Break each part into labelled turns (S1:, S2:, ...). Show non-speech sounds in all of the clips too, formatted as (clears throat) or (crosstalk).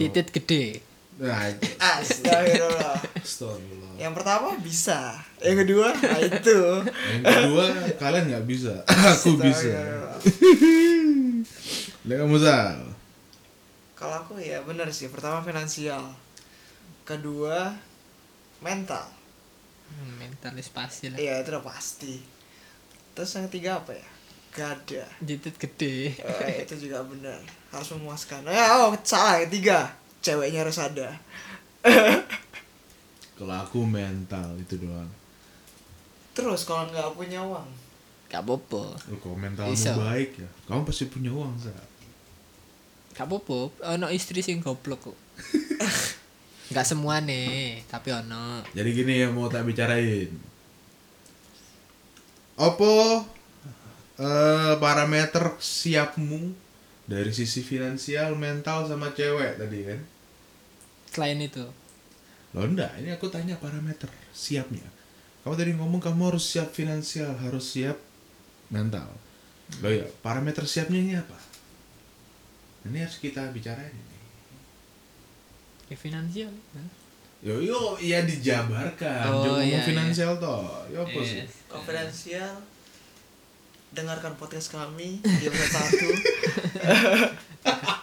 S1: titit gede
S2: nah itu (laughs)
S3: Astagfirullah.
S2: Astagfirullah.
S3: Yang pertama bisa, yang kedua nah itu.
S2: yang kedua kalian nggak bisa (laughs) aku bisa. (laughs) Lihat kamu Sal
S3: Kalau aku ya benar sih, pertama finansial. Kedua mental.
S1: Hmm, mentalis pasti lah
S3: Iya, itu udah pasti. Terus yang ketiga apa ya? Gada.
S1: titit gede
S3: Eh, itu juga benar. Harus memuaskan. Ya, oh, salah ketiga. Ceweknya harus ada. (laughs)
S2: kalau aku mental itu doang
S3: Terus kalau nggak punya uang,
S1: gak apa-apa
S2: Lu kalau mentalmu
S1: Bisa.
S2: baik ya kamu pasti punya uang Sal
S1: gak apa-apa ono istri sing goblok kok (laughs) gak semua nih tapi ono
S2: Jadi gini yang mau tak bicarain. Apa eh, parameter siapmu dari sisi finansial, mental sama cewek tadi kan?
S1: selain itu
S2: Loh enggak, ini aku tanya parameter siapnya. Kamu tadi ngomong kamu harus siap finansial, harus siap mental. Loh ya, parameter siapnya ini apa? Ini harus kita bicarain ini.
S1: ya finansial
S2: Yo yo, iya dijabarkan.
S1: Oh,
S2: Jangan
S1: iya,
S2: ngomong finansial toh. Yo apa sih?
S1: Yes.
S3: Dengarkan podcast kami di episode satu.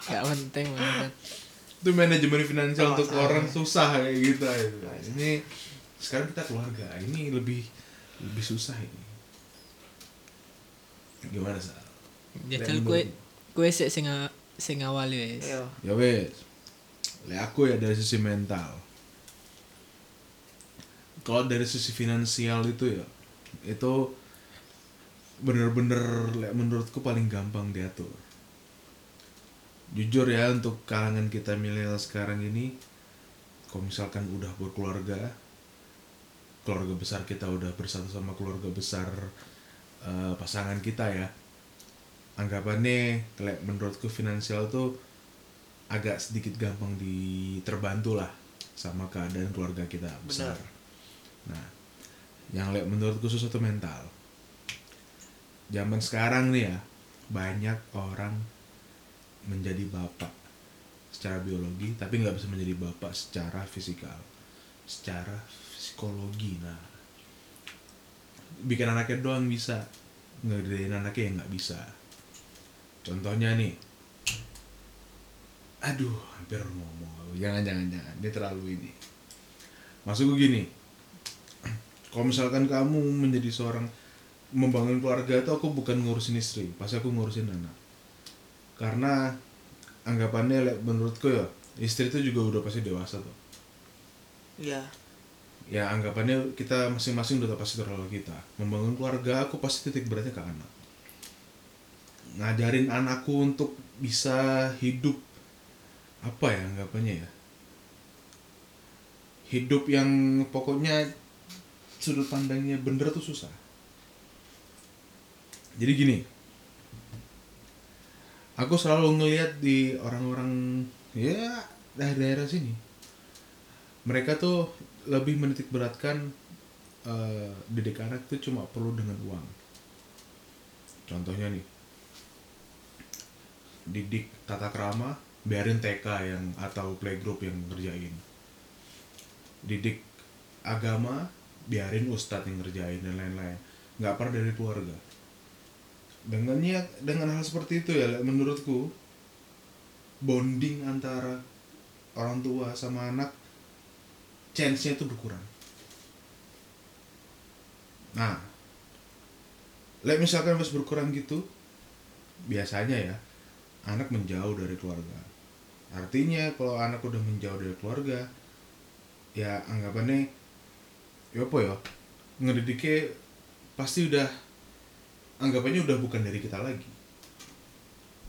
S1: gak penting banget
S2: itu manajemen finansial
S3: Oh,
S2: untuk orang susah kayak gitu itu. ini sekarang kita keluarga ini lebih lebih susah ini. Gimana sih
S1: jajal kue kue sik sing a- sing awali wis.
S3: Yo.
S2: ya wes le aku ya dari sisi mental. Kalau dari sisi finansial itu ya itu bener-bener menurutku paling gampang diatur jujur ya untuk kalangan kita milenial sekarang ini kalau misalkan udah berkeluarga keluarga besar kita udah bersatu sama keluarga besar eh, pasangan kita ya anggapannya le, menurutku finansial tuh agak sedikit gampang diterbantu lah sama keadaan keluarga kita besar. Nah, yang menurutku sesuatu mental. Zaman sekarang nih ya, banyak orang menjadi bapak secara biologi, tapi nggak bisa menjadi bapak secara fisikal, secara psikologi. Nah, bikin anaknya doang bisa, ngegedein anaknya yang nggak bisa. Contohnya nih, aduh hampir ngomong jangan jangan jangan dia terlalu ini maksudku gini (clears throat) kalau misalkan kamu menjadi seorang membangun keluarga itu aku bukan ngurusin istri pasti aku ngurusin anak. Karena anggapannya le- menurutku ya istri itu juga udah pasti dewasa tuh
S3: Iya.
S2: ya anggapannya kita masing-masing udah pasti terlalu kita. Membangun keluarga aku pasti titik beratnya ke anak. Ngajarin anakku untuk bisa hidup apa ya anggapannya ya? Hidup yang pokoknya sudut pandangnya bener tuh susah jadi gini aku selalu ngelihat di orang-orang ya daerah-daerah sini mereka tuh lebih menitik beratkan eh, didik anak itu cuma perlu dengan uang. Contohnya nih didik tata krama biarin TK yang atau playgroup yang ngerjain. Didik agama biarin ustadz yang ngerjain dan lain-lain. Nggak pernah dari keluarga dengannya dengan hal seperti itu ya menurutku bonding antara orang tua sama anak chance-nya itu berkurang. Nah like misalkan pas berkurang gitu biasanya ya anak menjauh dari keluarga. Artinya kalau anak udah menjauh dari keluarga ya anggapannya ya apa ya ngedidiknya pasti udah anggapannya udah bukan dari kita lagi.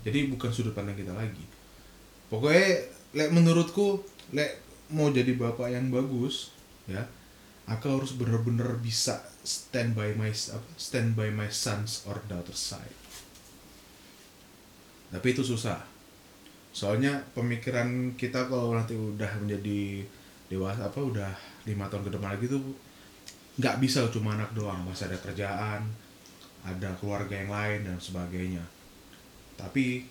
S2: Jadi bukan sudut pandang kita lagi. Pokoknya lek menurutku lek mau jadi bapak yang bagus ya aku harus bener-bener bisa stand by my apa, stand by my sons or daughter side. Tapi itu susah. Soalnya pemikiran kita kalau nanti udah menjadi dewasa apa udah lima tahun ke depan lagi tuh nggak bisa cuma anak doang. Masih ada kerjaan ada keluarga yang lain dan sebagainya. Tapi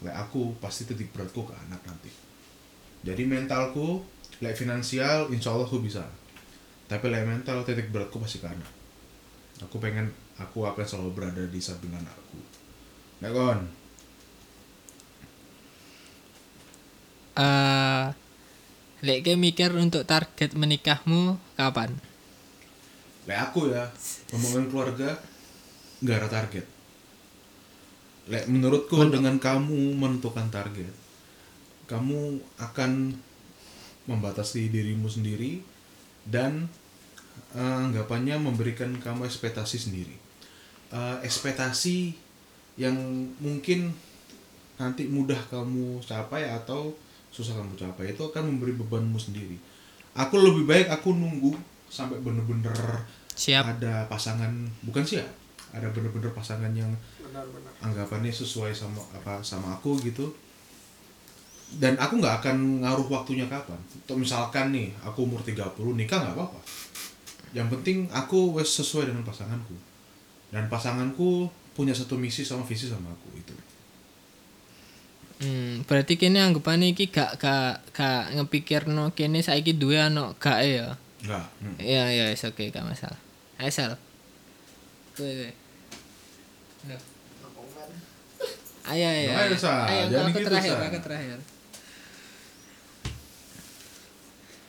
S2: kayak aku pasti titik beratku ke anak nanti. Jadi mentalku lek finansial insya Allah aku bisa. Tapi lek mental titik beratku pasti ke anak. Aku pengen aku akan selalu berada di samping anakku. Nek kon
S1: lek ke mikir untuk target menikahmu kapan?
S2: lek aku ya ngomongin keluarga nggak ada target. Lek menurutku dengan kamu menentukan target kamu akan membatasi dirimu sendiri dan eh, anggapannya memberikan kamu ekspektasi sendiri. Eh, ekspektasi yang mungkin nanti mudah kamu capai atau susah kamu capai itu akan memberi bebanmu sendiri. Aku lebih baik aku nunggu sampai bener-bener
S1: Siap.
S2: ada pasangan bukan siap ada bener-bener pasangan yang anggapannya sesuai sama apa sama aku gitu dan aku nggak akan ngaruh waktunya kapan Atau misalkan nih aku umur 30 nikah nggak apa-apa yang penting aku wes sesuai dengan pasanganku dan pasanganku punya satu misi sama visi sama aku itu
S1: Hmm, berarti kene anggapane iki gak gak gak ngepikirno kene saiki duwe anak gak ya.
S2: nggak hmm.
S1: Iya iya is oke gak masalah. Asal. Kowe kowe. Loh. Ayo ayo.
S2: Nah, ayo, Sa.
S1: Ayo
S2: Jangan
S1: aku
S2: gitu,
S1: terakhir,
S2: Sa.
S1: aku terakhir.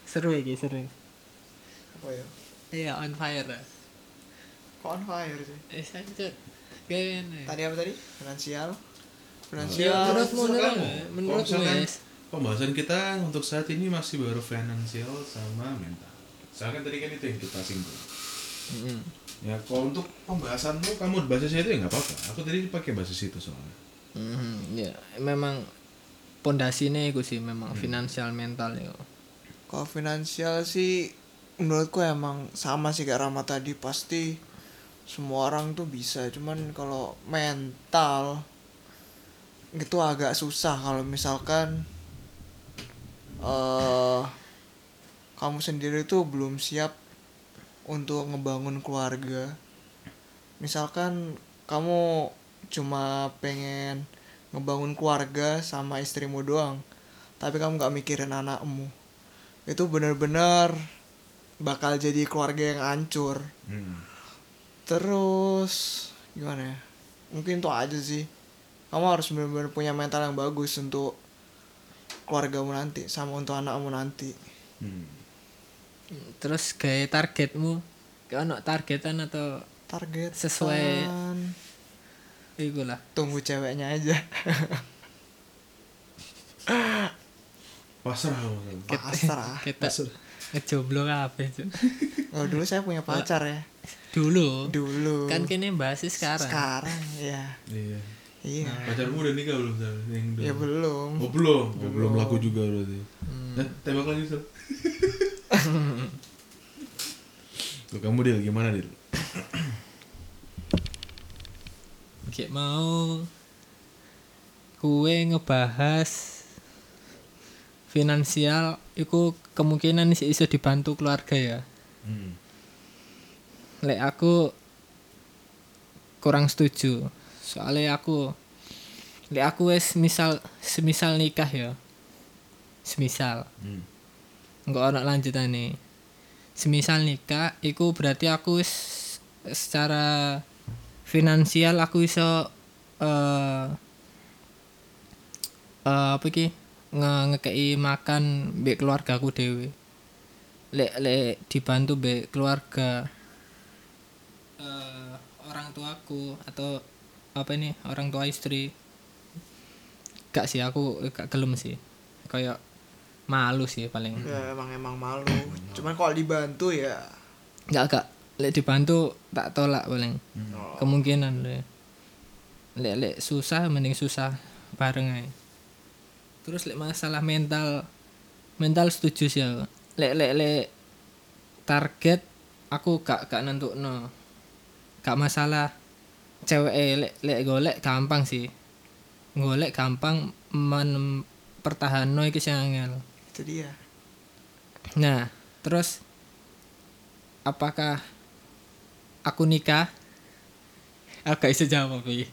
S1: Seru iki, seru.
S3: apa ya
S1: Iya, on fire. lah.
S3: kok on fire sih
S1: Eh, sanjut. Gini.
S3: tadi apa tadi finansial
S1: Ya,
S3: finansial
S1: menurutmu,
S2: terserah
S1: menurutmu, menurutmu, Wes.
S2: pembahasan kita untuk saat ini masih baru finansial sama mental misalkan tadi kan itu yang kita singgung
S1: Mm-mm.
S2: Ya kalau untuk pembahasanmu kamu basis itu ya nggak apa-apa. Aku tadi pakai basis itu soalnya.
S1: Mhm, ya memang pondasinya itu sih memang finansial mental ya
S3: kalau finansial sih menurutku emang sama sih kayak Rama tadi. Pasti semua orang tuh bisa cuman kalau mental itu agak susah. Kalau misalkan eh kamu sendiri tuh belum siap untuk ngebangun keluarga. Misalkan kamu cuma pengen ngebangun keluarga sama istrimu doang tapi kamu nggak mikirin anakmu itu bener-bener bakal jadi keluarga yang hancur.
S2: Hmm.
S3: terus gimana ya? Mungkin itu aja sih. Kamu harus bener-bener punya mental yang bagus untuk keluargamu nanti sama untuk anakmu nanti.
S2: Hmm.
S1: Terus gaya targetmu? Kau ono targetan atau
S3: target
S1: Sesuai-
S3: kan,
S1: iku lah
S3: tunggu ceweknya aja. (laughs)
S2: Pasrah kamu
S3: pasrah.
S1: Kita ngejomblo kabeh Cuk.
S3: oh dulu saya punya pacar ya.
S1: dulu?
S3: Dulu.
S1: Kan kini bahas sekarang.
S3: Sekarang ya
S2: iya.
S3: Iya.
S2: Pacarmu udah nikah belum yang dulu?
S3: ya belum.
S2: Oh belum. Oh, belum laku juga berarti.
S1: Hmm.
S2: Eh, tembak lagi Sal. (laughs) Tuh kamu Dil, gimana Dil?
S1: Kayak mau kue ngebahas finansial itu kemungkinan sih iso dibantu keluarga ya
S2: Hmm.
S1: lek aku kurang setuju soalnya aku lek aku wes misal semisal nikah ya semisal
S2: Hmm.
S1: nggak ono lanjutan semisal nikah iku berarti aku secara finansial aku iso eh eh, apa ki nge ngekei makan mbek keluarga aku dewe lek lek dibantu mbek keluarga eh orang tuaku atau apa ini? Orang tua istri. Gak sih aku gak gelem sih. Kayak malu sih paling
S3: ya emang emang malu cuman kalau dibantu ya
S1: Enggak, enggak. Lek dibantu tak tolak paling.
S3: oh,
S1: Kemungkinan lek. Lek lek susah mending susah bareng aja. Terus lek masalah mental mental setuju sih aku. Lek lek lek target aku gak gak nentukno. Gak masalah cewek lek lek golek gampang sih. Golek gampang men pertahanno iki sing angel.
S3: Itu dia.
S1: Nah, terus apakah aku nikah? Aku gak bisa jawab iki.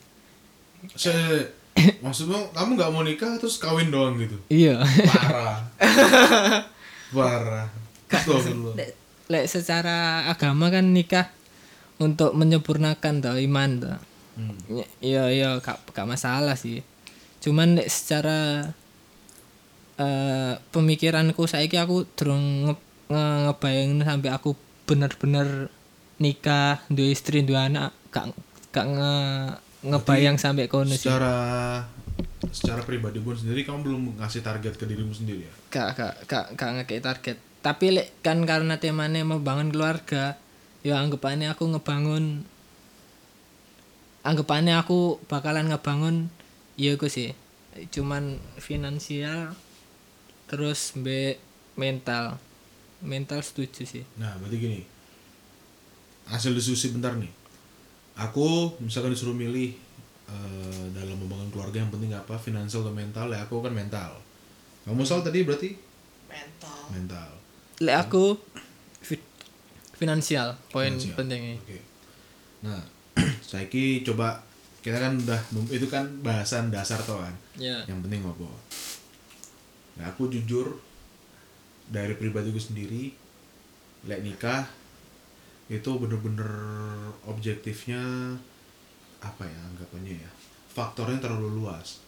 S2: Se maksudmu kamu nggak mau nikah terus kawin doang gitu?
S1: Iya.
S2: Parah. (laughs) Parah.
S1: Lek lek secara agama kan nikah untuk menyempurnakan toh iman toh.
S2: Hmm.
S1: Ya- iya iya gak, gak masalah sih. Cuman lek secara eh pemikiranku saiki aku durung nge, nge- ngebayangin sampai aku bener-bener nikah dua istri dua anak gak gak nge, ngebayang sampai kono
S2: secara secara pribadi pun sendiri kamu belum ngasih target ke dirimu sendiri ya?
S1: Gak gak gak gak ngekei target. Tapi lek kan karena temanya membangun keluarga ya anggapannya aku ngebangun anggapannya aku bakalan ngebangun ya aku sih. Cuman finansial terus be mental. Mental setuju sih.
S2: Nah berarti gini. Hasil diskusi bentar nih. Aku misalkan disuruh milih eh, dalam membangun keluarga yang penting apa? Finansial atau mental? Ya aku kan mental. Kamu soal tadi berarti?
S3: Mental.
S2: Mental.
S1: Lek aku fi- finansial poin pentingnya
S2: Oke. Nah, (clears throat) saiki coba kita kan udah itu kan bahasan dasar toh kan.
S1: ya
S2: Yang penting apa? Nah, aku jujur dari pribadiku sendiri lek nikah itu bener-bener objektifnya apa ya anggapannya ya faktornya terlalu luas.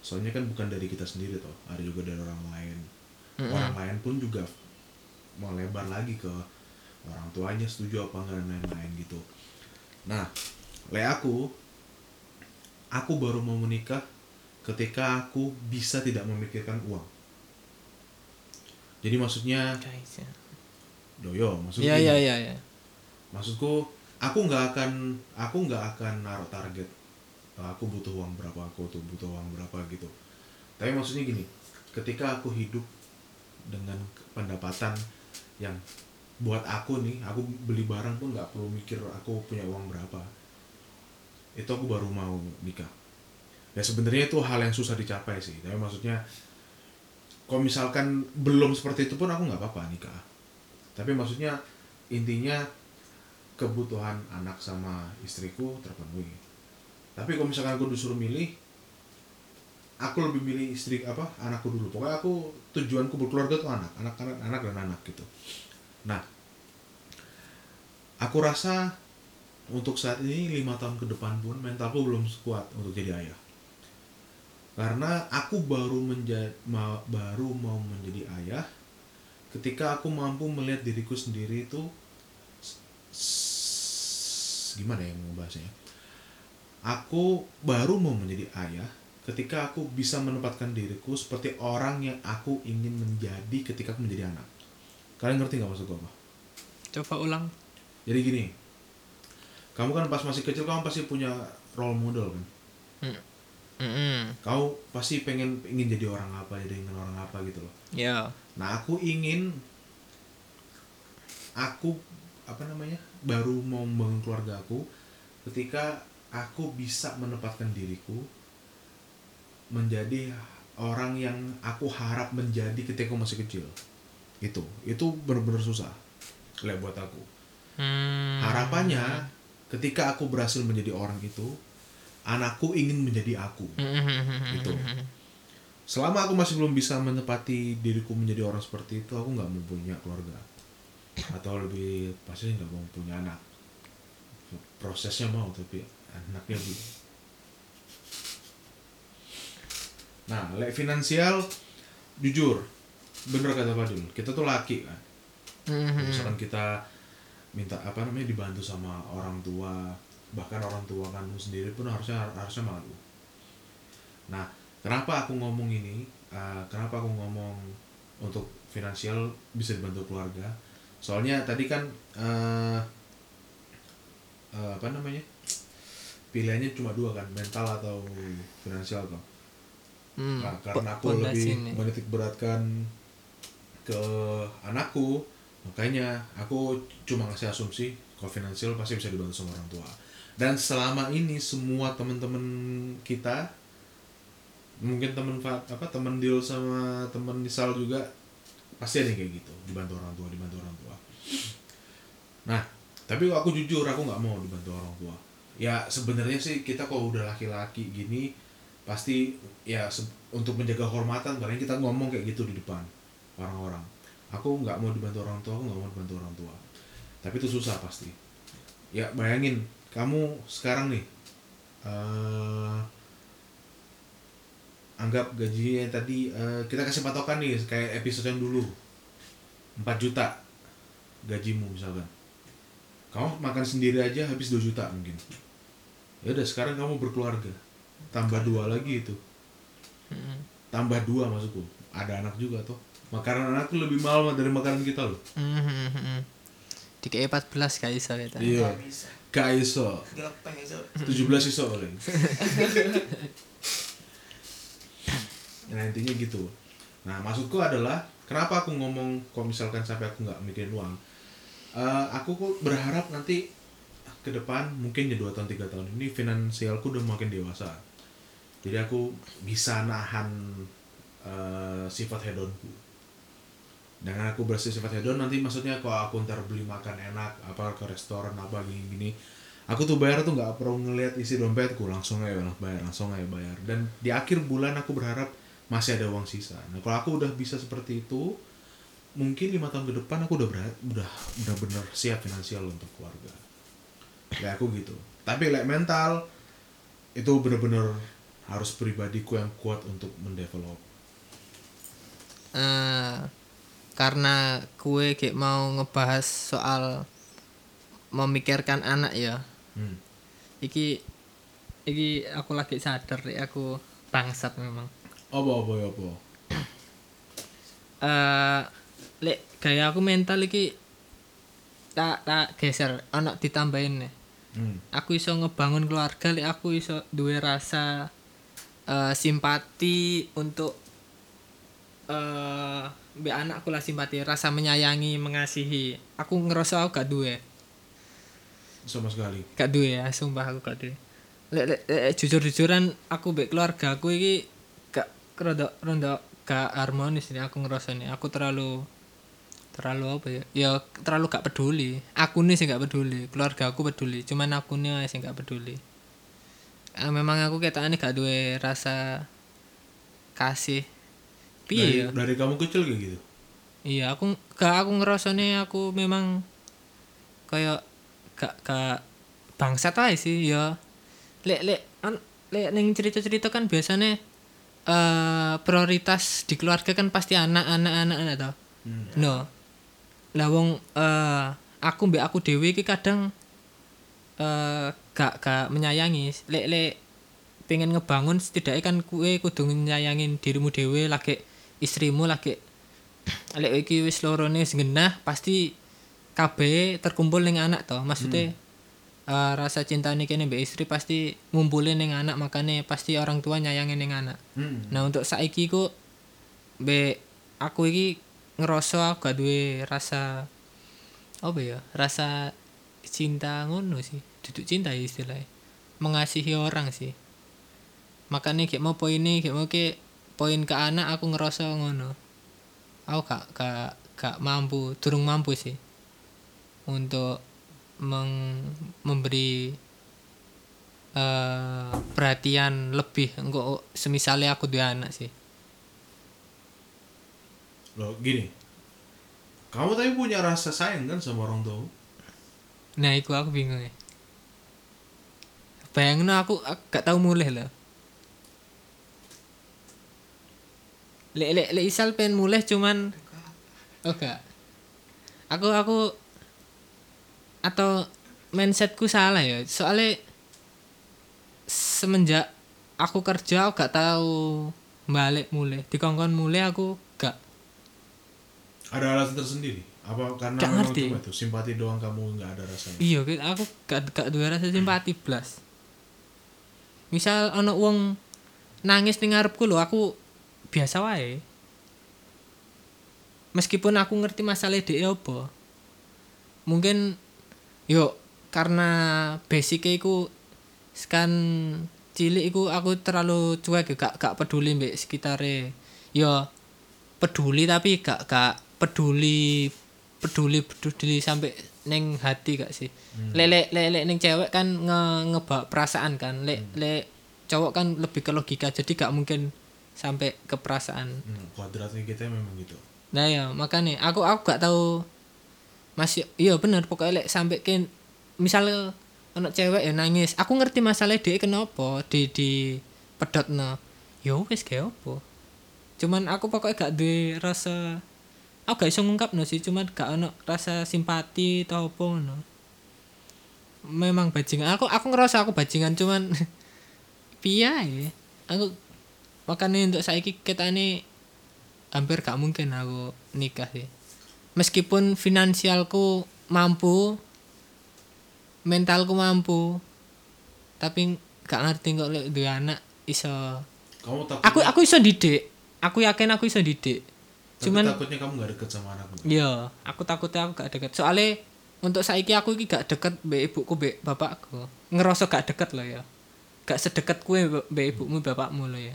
S2: Soalnya kan bukan dari kita sendiri toh ada juga dari orang lain. Orang lain pun juga mau lebar lagi ke orang tuanya setuju apa enggak dan lain-lain gitu. Nah le aku aku baru mau menikah ketika aku bisa tidak memikirkan uang jadi maksudnya
S1: ya.
S2: Doyo maksudnya
S1: ya ya ya, ya.
S2: maksudku aku nggak akan aku nggak akan naruh target "Oh, aku butuh uang berapa aku tuh butuh uang berapa gitu. Tapi maksudnya gini ketika aku hidup dengan pendapatan yang buat aku nih aku beli barang pun nggak perlu mikir aku punya uang berapa. Itu aku baru mau nikah. Ya sebenarnya itu hal yang susah dicapai sih tapi maksudnya kalau misalkan belum seperti itu pun aku nggak apa-apa nikah. Tapi maksudnya intinya kebutuhan anak sama istriku terpenuhi. Tapi kalau misalkan aku disuruh milih aku lebih milih istri apa anakku dulu. Pokoknya aku tujuanku berkeluarga tuh anak anak anak anak dan anak gitu. Nah aku rasa untuk saat ini lima tahun ke depan pun mentalku belum kuat untuk jadi ayah karena aku baru menjadi baru mau menjadi ayah ketika aku mampu melihat diriku sendiri itu gimana ya ngebahasnya aku baru mau menjadi ayah ketika aku bisa menempatkan diriku seperti orang yang aku ingin menjadi ketika aku menjadi anak. Kalian ngerti nggak maksud gue apa
S1: coba ulang.
S2: Jadi gini kamu kan pas masih kecil kamu pasti punya role model kan
S1: Mm-mm.
S2: kau pasti pengen ingin jadi orang apa jadi ingin orang apa gitu loh
S1: ya
S2: Nah, aku ingin aku apa namanya? baru mau membangun keluarga aku ketika aku bisa menempatkan diriku menjadi orang yang aku harap menjadi ketika aku masih kecil. Itu, itu benar-benar susah. Lihat buat aku.
S1: Hmm.
S2: Harapannya ketika aku berhasil menjadi orang itu, anakku ingin menjadi aku. Gitu. selama aku masih belum bisa menepati diriku menjadi orang seperti itu aku nggak mau punya keluarga atau lebih pasti nggak mau punya anak prosesnya mau tapi anaknya belum nah lek finansial jujur bener kata Fadil kita tuh laki kan
S1: Mhm.
S2: misalkan kita minta apa namanya dibantu sama orang tua bahkan orang tua kamu sendiri pun harusnya harusnya malu. Nah kenapa aku ngomong ini? Eh, kenapa aku ngomong untuk finansial bisa dibantu keluarga? Soalnya tadi kan eh eh, apa namanya? Pilihannya cuma dua kan mental atau finansial toh
S1: Hmm,
S2: Nah, karena aku lebih
S1: ini.
S2: menitik beratkan ke anakku, makanya aku cuma ngasih asumsi kalau finansial pasti bisa dibantu sama orang tua. Dan selama ini semua teman-teman kita mungkin teman apa teman Dil sama teman Nisal juga pasti ada yang kayak gitu, dibantu orang tua, dibantu orang tua. Nah, tapi aku jujur aku nggak mau dibantu orang tua. Ya sebenarnya sih kita kalau udah laki-laki gini pasti ya untuk menjaga kehormatan paling kita ngomong kayak gitu di depan orang-orang aku nggak mau dibantu orang tua aku nggak mau dibantu orang tua tapi itu susah pasti ya bayangin kamu sekarang nih eh anggap gajinya tadi eh, kita kasih patokan nih kayak episode yang dulu. 4 juta gajimu misalkan. Kamu makan sendiri aja habis 2 juta mungkin. Ya udah sekarang kamu berkeluarga. Tambah dua lagi itu.
S1: Mm.
S2: tambah dua maksudku. Ada anak juga tuh makanan anak tuh lebih mahal dari makanan kita loh.
S1: Mhm. Di KE 14 gak iso kita.
S2: iya gak iso.
S3: Gelepeng itu
S2: 17 iso paling. (laughs) Nah intinya gitu. Nah maksudku adalah kenapa aku ngomong kalau misalkan sampai aku nggak mikirin uang? Eh, aku kok berharap nanti ke depan mungkin ya dua tahun tiga tahun ini finansialku udah makin dewasa. Jadi aku bisa nahan eh, sifat hedonku dengan aku bersifat hedon nanti maksudnya kalau aku ntar beli makan enak apa ke restoran apa gini gini aku tuh bayar tuh nggak perlu ngeliat isi dompetku langsung aja bayar langsung aja bayar. Dan di akhir bulan aku berharap masih ada uang sisa. Nah kalau aku udah bisa seperti itu mungkin lima tahun ke depan aku udah berat udah udah bener siap finansial untuk keluarga. Kayak aku gitu. Tapi like mental itu bener-bener harus pribadiku yang kuat untuk mendevelop.
S1: Eh, karena kue kayak mau ngebahas soal memikirkan anak ya.
S2: hmm.
S1: Iki iki aku lagi sadar nih aku bangsat memang.
S2: apa apa ya apa
S1: Eh lek gaya aku mental iki tak tak geser anak ditambahin nih.
S2: hmm.
S1: Aku iso ngebangun keluarga lek aku iso duwe rasa eh, simpati untuk eh mbek anakku lah simpati, rasa menyayangi, mengasihi. Aku ngerasa aku gak duwe.
S2: sama sekali.
S1: Gak duwe ya sumpah aku gak duwe. Lek lek lek jujur-jujuran aku mbek keluarga aku iki gak rondo rondo gak harmonis ini aku ngerasa nih. Aku terlalu terlalu apa ya? Ya terlalu gak peduli. Aku nih sih gak peduli keluarga aku peduli. Cuman aku nih sih gak peduli. Ah, memang aku ketane gak duwe rasa kasih piye ya
S2: dari kamu kecil kayak gitu
S1: Iya, aku gak aku ngerasane aku memang kayak gak gak bangsat aja sih ya. Lek lek an lek ning cerita-cerita kan biasanya eh prioritas di keluarga kan pasti anak anak anak anak tau.
S2: hmm.
S1: No. Lah wong eh aku mbek aku dewe iki kadang eh gak gak menyayangi. Lek lek pengen ngebangun setidaknya kan kue kudu nyayangin dirimu dewe lagi istrimu lagi. Lek iki wis lorone wis genah pasti kabeh terkumpul ning anak toh. Maksudnya eh, rasa cinta nih kene istri pasti ngumpulin ning anak makanya pasti orang tua nyayangin ning anak.
S2: Hmm.
S1: nah untuk saiki ku be aku iki ngerasa aku gak duwe rasa apa ya rasa cinta ngono sih. Duduk cinta ya istilahnya. Mengasihi orang sih. Makanya kayak mau ini kayak mau ke poin ke anak aku ngerasa ngono aku gak gak gak mampu durung mampu sih untuk meng- memberi eh perhatian lebih engko semisalnya aku dua anak sih
S2: Loh, gini. Kamu tapi punya rasa sayang kan sama orang tua?
S1: nah itu aku bingung ya bayangin aku, aku gak tahu mulai lah lek lek lek isal pengen mulai cuman oh gak aku aku atau mindsetku salah ya. Soalnya semenjak aku kerja aku gak tahu balik mulai dikongkon mulai aku gak.
S2: Ada alasan tersendiri? Apa karena
S1: Gak ngerti.
S2: cuma itu? Simpati doang kamu nggak ada rasanya?
S1: iya gitu aku gak gak dua rasa simpati blas. Misal ono wong nangis ning ngarepku lho aku biasa wae. Meskipun aku ngerti masalah dia apa mungkin yo karena basicnya iku kan cilik iku aku terlalu cuek gak gak peduli mbek sekitare yo peduli tapi gak gak peduli peduli peduli sampai neng hati gak sih. Lek lek lek neng cewek kan nge ngebawa perasaan kan. Lek lek cowok kan lebih ke logika jadi gak mungkin sampai ke perasaan.
S2: Hmm, kuadratnya kita memang gitu.
S1: Nah ya makanya aku aku gak tahu masih iya bener pokoknya lek sampai ke misalnya anak cewek ya nangis. Aku ngerti masalah dia kenapa di di pedot no yo wes kayak apa? Cuman aku pokoknya gak di rasa aku gak bisa ngungkap no sih cuman gak ono rasa simpati atau apa no memang bajingan aku aku ngerasa aku bajingan cuman (laughs) piye? Aku makanya untuk saiki kita ini hampir gak mungkin aku nikah sih. Meskipun finansialku mampu mentalku mampu tapi gak ngerti kok lek duwe anak iso
S2: kamu takut
S1: aku aku iso didik. Aku yakin aku iso didik.
S2: Cuman
S1: cuman
S2: takutnya kamu gak deket sama anakmu.
S1: Iya aku takutnya aku gak deket. Soalnya untuk saiki aku iki gak deket mbek ibuku mbek bapakku. Ngerasa gak deket loh ya. Gak sedekat kue mbek ibumu bapakmu loh ya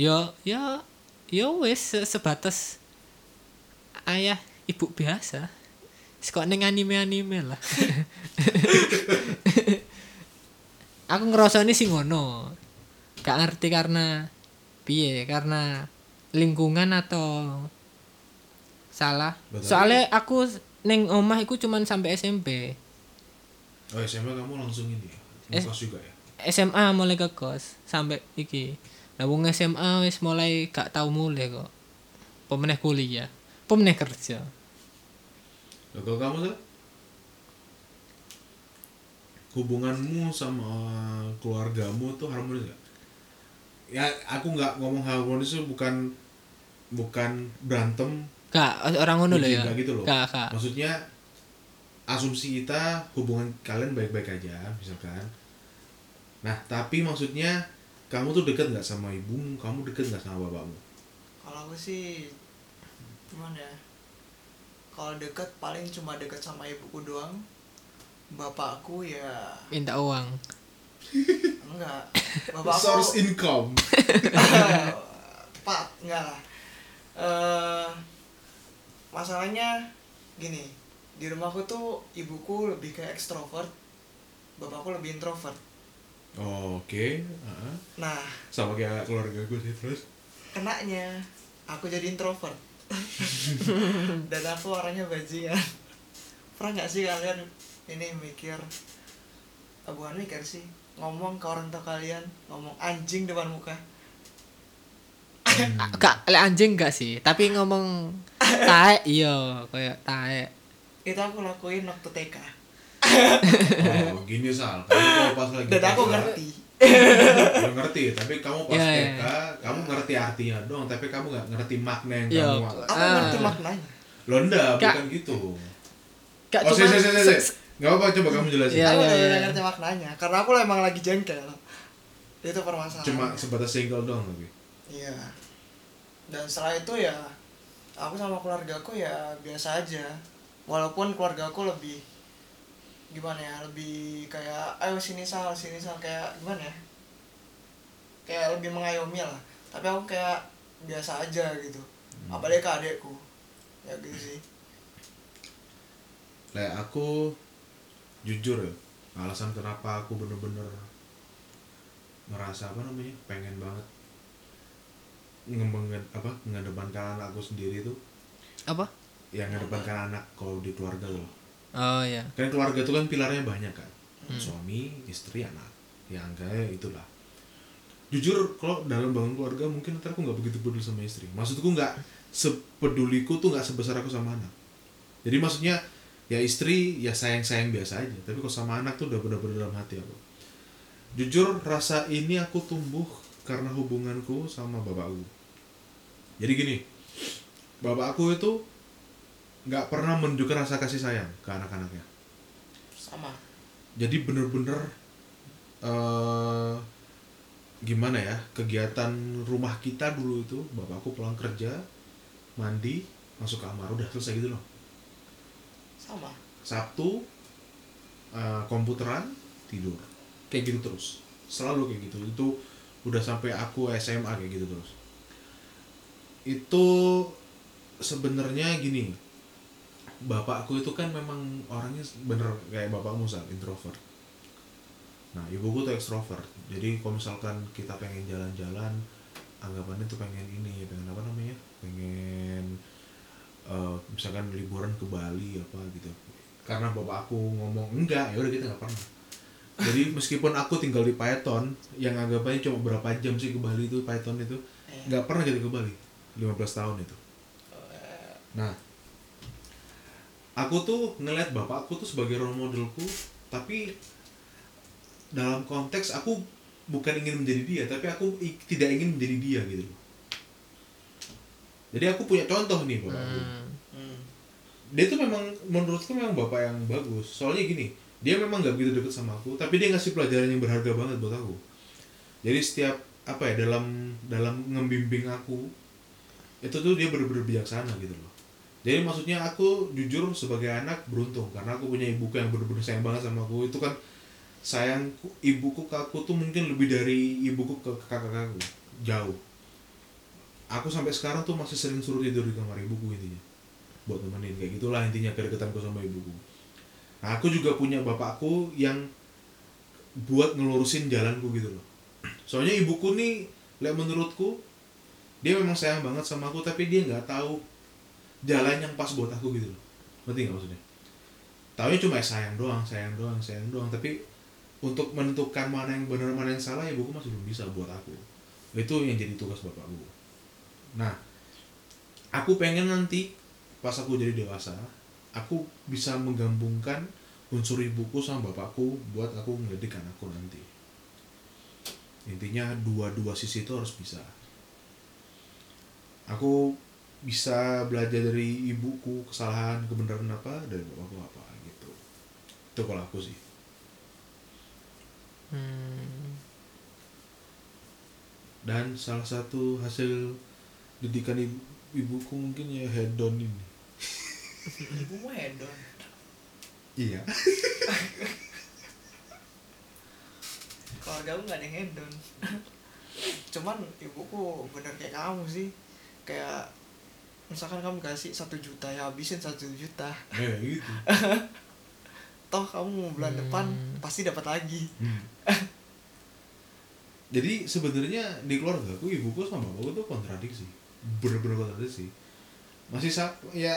S1: ya ya ya wes se- sebatas ayah ibu biasa. Kok neng anime anime lah. (laughs) Aku ngerasa ini sih ngono. Gak ngerti karena piye karena lingkungan atau salah.
S2: Berarti-
S1: soalnya aku neng omah iku cuman sampai SMP
S2: oh SMA kamu langsung ini ya? Ngekos juga ya?
S1: SMA mulai ke kos sampai iki lah wong SMA wis mulai gak tau mulai kok. Pemeneh kuliah? Pemeneh kerja?
S2: Kalau kamu tuh hubunganmu sama keluargamu tuh harmonis gak? Ya aku nggak ngomong harmonis itu bukan bukan berantem,
S1: gak orang ngono lho
S2: Benci,
S1: ya?
S2: gitu loh.
S1: gak gak.
S2: Maksudnya asumsi kita hubungan kalian baik-baik aja misalkan. Nah tapi maksudnya kamu tuh deket nggak sama ibumu, kamu deket nggak sama bapakmu?
S3: kalau aku sih gimana ya kalau deket paling cuma deket sama ibuku doang. Bapakku ya
S1: minta uang.
S3: Enggak. (laughs) Bapakku
S2: Source income. (laughs)
S3: tepat enggak lah. Eh, masalahnya gini di rumahku tuh ibuku lebih kayak ekstrovert bapakku lebih introvert
S2: Oh, Oke, Heeh.
S3: nah
S2: sama kayak keluarga gue sih terus.
S3: kenanya aku jadi introvert (laughs) dan aku orangnya bajingan pernah nggak sih kalian ini mikir eh, bukan mikir sih ngomong ke orang tua kalian ngomong anjing depan muka
S2: Hmm.
S1: gak le anjing gak sih tapi ngomong tae iya kayak tae
S3: itu aku lakuin waktu TK
S2: Oh, gini Sal, kamu pas lagi
S3: dan aku ngerti
S2: Lu ngerti, tapi kamu pas
S1: Iya, iya,
S2: TK, kamu ngerti artinya doang, tapi kamu nggak ngerti makna yang
S1: Iya,
S2: kamu
S3: aku
S1: Ah.
S3: ngerti maknanya
S2: Lo enggak,
S1: Kak.
S2: bukan gitu.
S1: gak
S2: oh, sih, sih, sih,
S1: se-
S2: sih. Gak apa-apa, coba kamu jelasin.
S1: Iya,
S3: aku
S1: iya,
S3: udah
S1: iya.
S3: ngerti maknanya karena aku emang lagi jengkel itu permasalahan
S2: Cuma sebatas single doang tapi.
S3: Iya. Dan setelah itu ya aku sama keluargaku ya biasa aja. Walaupun keluargaku lebih gimana ya, lebih kayak ayo sini sal, sini sal kayak gimana ya? Kayak lebih mengayomi lah. Tapi aku kayak biasa aja gitu. Apalagi ke adekku. Ya gitu sih.
S2: Kayak aku jujur ya, alasan kenapa aku bener-bener ngerasa apa namanya, pengen banget ngembangin apa ngedepankan anakku sendiri tuh
S1: apa
S2: yang ngedepankan anak kalau di keluarga loh
S1: oh ya
S2: kan keluarga itu kan pilarnya banyak kan? Suami istri anak. Yang kayak itulah. Jujur kalau dalam bangun keluarga mungkin ntar aku nggak begitu peduli sama istri. Maksudku nggak sepeduliku tuh nggak sebesar aku sama anak. Jadi maksudnya ya istri ya sayang sayang biasa aja. Tapi kalau sama anak tuh udah bener-bener dalam hati aku. Jujur rasa ini aku tumbuh karena hubunganku sama bapakku. Jadi gini bapakku itu nggak pernah menunjukkan rasa kasih sayang ke anak-anaknya.
S3: Sama.
S2: jadi bener-bener eh gimana ya kegiatan rumah kita dulu itu bapakku pulang kerja mandi masuk kamar udah selesai gitu loh.
S3: Sama.
S2: sabtu eh, komputeran tidur. Kayak gitu terus. Selalu kayak gitu. Itu udah sampai aku SMA kayak gitu terus. Itu sebenarnya gini bapakku itu kan memang orangnya bener kayak bapakmu Sal, introvert. Nah ibuku tuh ekstrovert. Jadi kalau misalkan kita pengen jalan-jalan anggapannya tuh pengen ini pengen apa namanya? Pengen eh, misalkan liburan ke Bali apa gitu. Karena bapak aku ngomong enggak ya udah kita nggak pernah. Jadi meskipun aku tinggal di Python yang anggapannya cuma berapa jam sih ke Bali itu Python itu nggak pernah kita ke Bali. 15 tahun itu. Nah aku tuh ngeliat bapakku tuh sebagai role modelku tapi dalam konteks aku bukan ingin menjadi dia tapi aku tidak ingin menjadi dia gitu loh. Jadi aku punya contoh nih bapakku
S1: Hmm.
S3: Hmm.
S2: dia tuh memang menurutku memang bapak yang bagus. Soalnya gini dia memang nggak begitu deket sama aku tapi dia ngasih pelajaran yang berharga banget buat aku. Jadi setiap apa ya dalam dalam ngembimbing aku itu tuh dia bener-bener bijaksana gitu loh jadi maksudnya aku jujur sebagai anak beruntung karena aku punya ibuku yang bener-bener sayang banget sama aku. Itu kan sayangku ibuku ke aku tuh mungkin lebih dari ibuku ke kakak-kakakku jauh. Aku sampai sekarang tuh masih sering suruh tidur di kamar ibuku intinya buat nemenin kayak gitulah intinya kedekatanku sama ibuku. Nah aku juga punya bapakku yang buat ngelurusin jalanku gitu loh. Soalnya ibuku nih lihat menurutku dia memang sayang banget sama aku tapi dia nggak tahu jalan yang pas buat aku gitu loh. Ngerti nggak maksudnya? Taunya cuma sayang doang sayang doang sayang doang. Tapi untuk menentukan mana yang benar mana yang salah ibuku masih belum bisa buat aku. Itu yang jadi tugas bapakku nah aku pengen nanti pas aku jadi dewasa aku bisa menggabungkan unsur ibuku sama bapakku buat aku ngedidik anakku nanti. Intinya dua-dua sisi itu harus bisa. Aku bisa belajar dari ibuku kesalahan kebenaran apa dari bapakku apa gitu itu kalau aku sih
S1: Hmm.
S2: dan salah satu hasil didikan ibu, ibuku mungkin ya hedon ini (laughs)
S3: Ibu mah hedon.
S2: iya (laughs)
S3: Keluarga gue gak ada yang hedon. (laughs) Cuman ibuku bener kayak kamu sih. Kayak misalkan kamu kasih satu juta ya habisin satu juta.
S2: kayak gitu (laughs)
S3: Toh kamu bulan
S1: Hmm.
S3: depan pasti dapat lagi.
S2: Hmm. (laughs) jadi sebenarnya di keluarga aku ibuku sama bapakku tuh kontradiksi bener-bener kontradiksi masih sa ya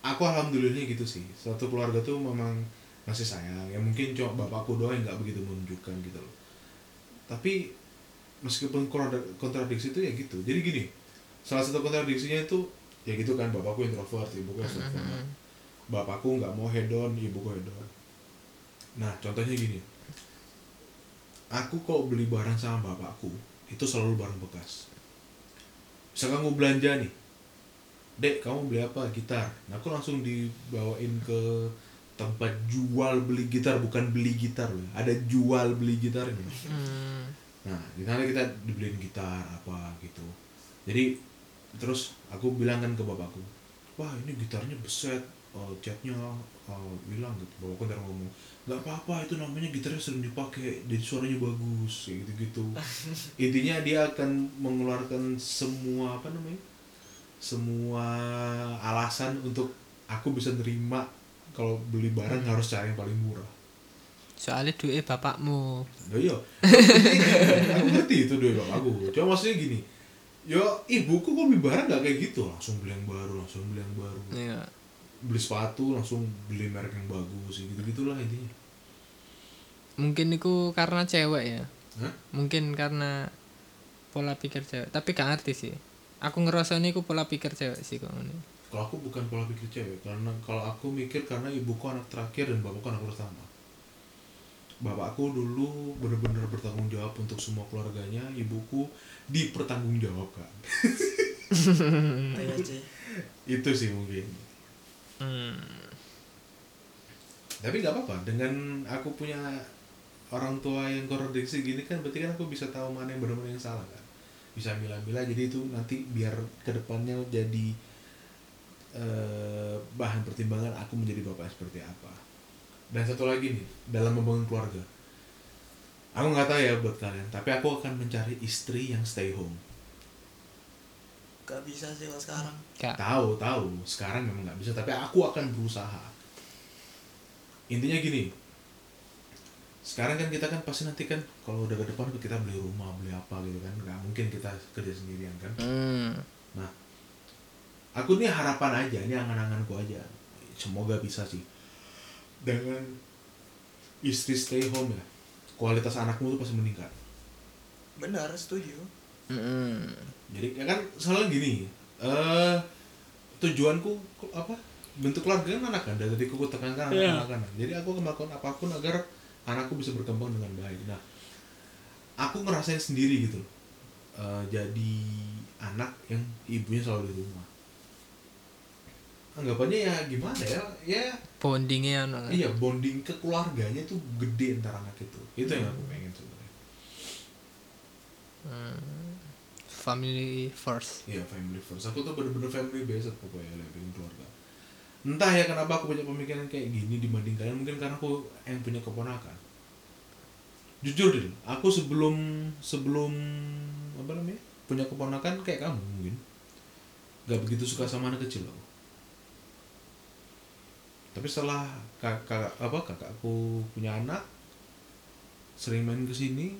S2: aku alhamdulillahnya gitu sih satu keluarga tuh memang masih sayang ya mungkin cuma bapakku doang yang nggak begitu menunjukkan gitu loh tapi meskipun kontra- kontradiksi itu ya gitu jadi gini salah satu kontradiksinya itu ya gitu kan bapakku introvert ibuku extrovert. Bapakku nggak mau hedon ibuku hedon. Nah contohnya gini. Aku kalau beli barang sama bapakku itu selalu barang bekas. Misalkan mau belanja nih dek kamu beli apa? Gitar. Nah aku langsung dibawain ke tempat jual beli gitar bukan beli gitar loh ada jual beli gitar ini
S1: Hmm.
S2: Nah, di sana kita dibeliin gitar apa gitu. Jadi terus aku bilang kan ke bapakku, wah ini gitarnya beset, oh, catnya oh, hilang gitu. Bapakku ntar ngomong, nggak apa-apa itu namanya gitarnya sering dipakai, jadi suaranya bagus, kayak gitu-gitu. (laughs) Intinya dia akan mengeluarkan semua apa namanya, semua alasan untuk aku bisa nerima kalau beli barang harus cari yang paling murah.
S1: Soalnya duit bapakmu.
S2: Loh iya. (laughs) aku ngerti itu dua bapakku. Cuma maksudnya gini. Yo, ibuku kok beli barang gak kayak gitu, langsung beli yang baru, langsung beli yang baru.
S1: Iya.
S2: Beli sepatu langsung beli merek yang bagus, gitu gitulah intinya.
S1: Mungkin itu karena cewek ya.
S2: Hah?
S1: Mungkin karena pola pikir cewek. Tapi gak ngerti sih. Aku ngerasa ini pola pikir cewek sih kok ini.
S2: Kalau aku bukan pola pikir cewek, karena kalau aku mikir karena ibuku anak terakhir dan bapakku anak pertama. Bapakku dulu benar-benar bertanggung jawab untuk semua keluarganya, ibuku dipertanggungjawabkan.
S3: Iya.
S2: Itu sih mungkin.
S1: Hmm.
S2: tapi nggak apa-apa dengan aku punya orang tua yang kontradiksi gini kan berarti kan aku bisa tahu mana yang benar-benar yang salah kan bisa milah-milah jadi itu nanti biar ke depannya jadi eh, bahan pertimbangan aku menjadi bapak seperti apa dan satu lagi nih dalam membangun keluarga. Aku nggak tahu ya buat kalian tapi aku akan mencari istri yang stay home.
S3: Gak bisa sih kalau sekarang.
S1: Gak.
S2: tahu tahu. Sekarang memang nggak bisa tapi aku akan berusaha. Intinya gini sekarang kan kita kan pasti nanti kan kalau udah ke depan kita beli rumah beli apa gitu kan. Nggak mungkin kita kerja sendirian kan.
S1: Hmm.
S2: nah aku nih harapan aja ini angan-anganku aja. Semoga bisa sih dengan istri stay home ya kualitas anakmu tuh pasti meningkat
S3: benar setuju
S1: Mm-mm.
S2: jadi ya kan soalnya gini eh tujuanku ku- apa bentuk keluarga kan anak kan dari tadi aku tekankan
S1: Iya.
S2: anak anak jadi aku akan melakukan apa pun agar anakku bisa berkembang dengan baik nah aku ngerasain sendiri gitu loh. Eh, jadi anak yang ibunya selalu di rumah anggapannya ya gimana ya ya
S1: bondingnya no.
S2: iya bonding ke keluarganya tuh gede antara anak itu itu yang aku pengen sebenarnya
S1: Hmm. family first
S2: Iya family first. Aku tuh bener-bener family based pokoknya pengen keluarga. Entah ya kenapa aku punya pemikiran kayak gini dibanding kalian mungkin karena aku yang punya keponakan. Jujur deh, aku sebelum sebelum apa namanya punya keponakan kayak kamu mungkin gak begitu suka sama anak kecil aku. Tapi setelah kakak apa kakakku punya anak sering main ke sini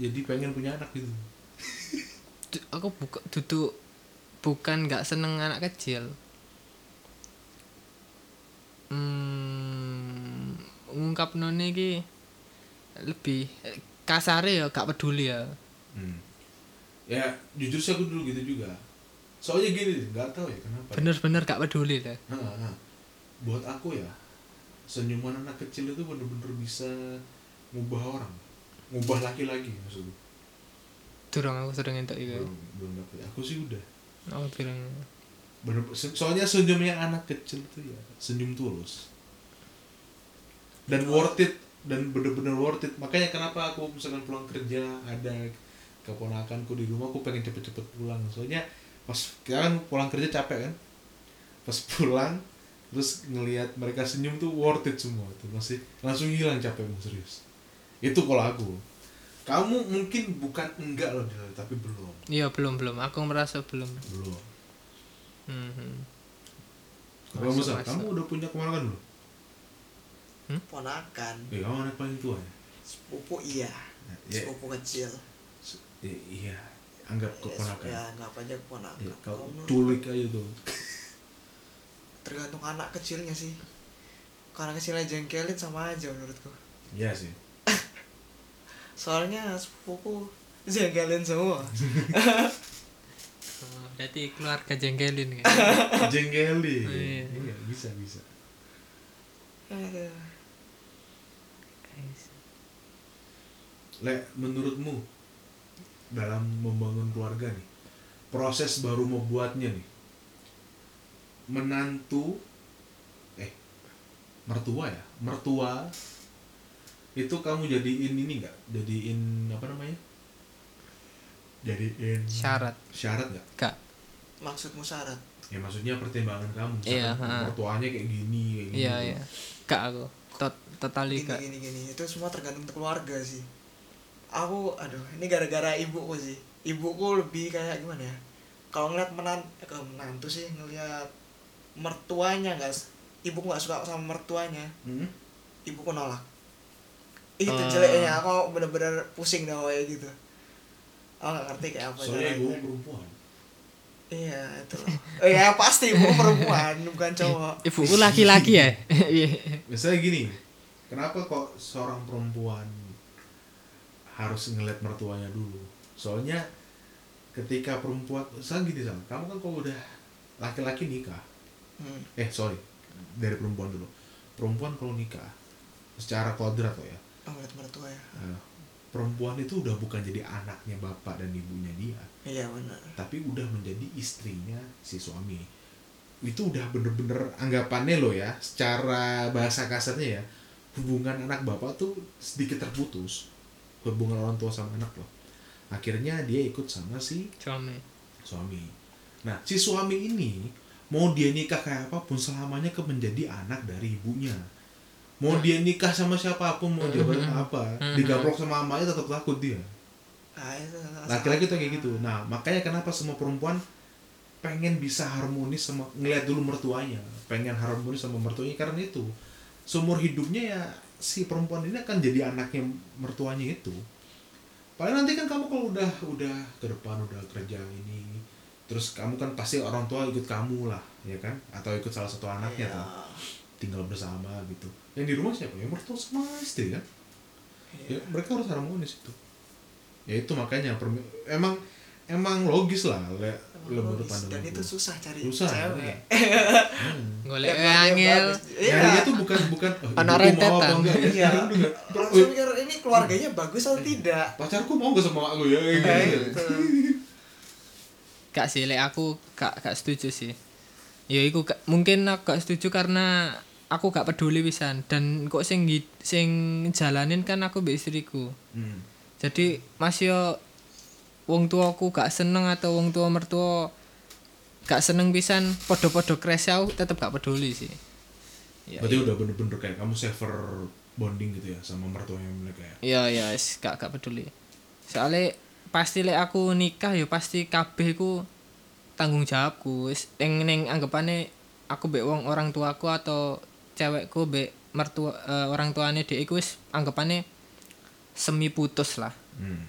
S2: jadi pengen punya anak gitu.
S1: Aku buka duduk bukan nggak seneng anak kecil hmm, ngungkap noni ki lebih eh, kasare ya gak peduli ya
S2: Hmm. Ya jujur sih aku dulu gitu juga. Soalnya gini, nggak tahu ya kenapa. ya.
S1: bener-bener gak peduli lah
S2: ha. Buat aku ya, senyuman anak kecil itu bener-bener bisa ngubah orang, ngubah laki-laki maksudku.
S1: durung aku sering entuk iku
S2: Belum, belum dapet. Aku sih udah.
S1: aku bilang
S2: Bener, soalnya senyumnya anak kecil itu ya senyum tulus. Dan worth it dan bener-bener worth it. Makanya kenapa aku misalkan pulang kerja ada keponakanku di rumah aku pengen cepet-cepet pulang. Soalnya pas kan pulang kerja capek kan? Pas pulang terus ngelihat mereka senyum tuh worth it semua tuh. Masih langsung hilang capekmu serius. Itu kalau aku. Kamu mungkin bukan enggak loh tapi belum.
S1: Iya belum belum. Aku merasa belum.
S2: Belum.
S1: Hmm.
S2: kalau
S1: Masuk,
S2: kamu udah punya keponakan belum?
S3: Ponakan
S2: Eh, kamu anak paling tua ya?
S3: sepupu iya.
S2: Ya,
S3: sepupu kecil.
S2: Se- eh, iya, anggap keponakan.
S3: ya nggak aja keponakan.
S2: Ya, kau culik aja tuh. (laughs)
S3: tergantung anak kecilnya sih karena kecilnya jengkelin sama aja menurutku
S2: Iya sih. (laughs)
S3: soalnya sepupuku jengkelin semua (laughs)
S1: Oh, berarti keluarga jengkelin (laughs) kan
S2: Jenggeli.
S1: Iya.
S2: Iya, bisa bisa.
S3: Aduh.
S2: Le, menurutmu dalam membangun keluarga nih, proses baru membuatnya nih, menantu, eh, mertua ya, mertua, itu kamu jadiin ini nggak? Jadiin apa namanya? Jadiin
S1: syarat.
S2: Syarat nggak?
S1: gak
S3: maksudmu syarat?
S2: Ya maksudnya pertimbangan kamu,
S1: Iya,
S2: mertuanya kayak gini, kayak gini.
S1: iya iya. Gak aku. Tot, totally
S3: gini
S1: gak
S3: gini gini. Itu semua tergantung keluarga sih. Aku aduh ini gara-gara ibuku sih. Ibuku lebih kayak gimana ya? Kalau ngeliat menan eh, menantu sih ngeliat mertuanya nggak s- ibuku nggak suka sama mertuanya
S2: Hmm?
S3: ibuku nolak itu
S1: Ah.
S3: jeleknya aku bener-bener pusing dah kayak gitu aku nggak ngerti kayak apa
S2: Soalnya ibu perempuan.
S3: iya itu oh, ya pasti ibu perempuan bukan cowok
S1: ibuku laki-laki ya Iya. (laughs)
S2: Misalnya gini, kenapa kok seorang perempuan harus ngeliat mertuanya dulu? Soalnya ketika perempuan, misalnya gini sama, kamu kan kalau udah laki-laki nikah,
S3: Hmm.
S2: eh sorry, dari perempuan dulu. Perempuan kalau nikah, secara kodrat kok ya,
S3: oh ngeliat mertua ya.
S2: Eh, perempuan itu udah bukan jadi anaknya bapak dan ibunya dia,
S3: iya benar.
S2: Tapi udah menjadi istrinya si suami. Itu udah bener-bener anggapannya lo ya. Secara bahasa kasarnya ya hubungan anak bapak tuh sedikit terputus. Hubungan orang tua sama anak loh. Akhirnya dia ikut sama si
S1: suami.
S2: suami. Nah si suami ini mau dia nikah kayak apa pun selamanya ke menjadi anak dari ibunya. Mau dia nikah sama siapa pun mau dia
S1: Mhm.
S2: apa
S1: Mhm.
S2: digaplok sama mamanya tetap takut dia.
S3: Ah
S2: laki-laki tuh kayak gitu. Nah makanya kenapa semua perempuan pengen bisa harmonis sama ngeliat dulu mertuanya. Pengen harmonis sama mertuanya karena itu. Seumur hidupnya ya si perempuan ini akan jadi anaknya mertuanya itu. Paling nanti kan kamu kalau udah udah ke depan udah kerja ini terus kamu kan pasti orang tua ikut kamu lah ya kan? Atau ikut salah satu anaknya kan tinggal bersama gitu. Yang di rumah siapa? Yang mertua sama istri kan? Ya,
S3: Iya.
S2: mereka harus harmonis itu. Ya itu makanya emang emang logis lah le, le menurut
S3: dan itu susah cari
S2: Susah,
S3: cewek. (laughs)
S2: Hmm.
S1: golek
S3: dia
S1: angel.
S2: Nyarinya tuh bukan bukan oh, mau
S1: rentetan.
S2: apa enggak? Ya?
S3: Iya.
S2: Enggak.
S3: langsung mikir ini keluarganya bagus atau tidak?
S2: Pacarku mau gak sama aku? Ya kayak gitu.
S1: Gak sih lek aku gak gak setuju sih. Ya iku gak- mungkin aku gak setuju karena aku gak peduli pisan. Dan kok sing sing jalanin kan aku mbek istriku.
S2: Hmm.
S1: jadi masih yo wong tuaku gak seneng atau wong tua mertua gak seneng pisan podo-podo crash aku tetep gak peduli sih. Ya
S2: Berarti udah bener-bener kayak kamu saver bonding gitu ya sama mertuanya mereka ya.
S1: iya iya gak gak peduli. Soalnya pasti lek aku nikah ya pasti kabeh ku tanggung jawabku. Ning ning anggapane aku mbek wong orang tuaku atau cewekku mbek mertua eh, orang tuane dhek iku wis anggapane semi putus lah.
S2: Hmm.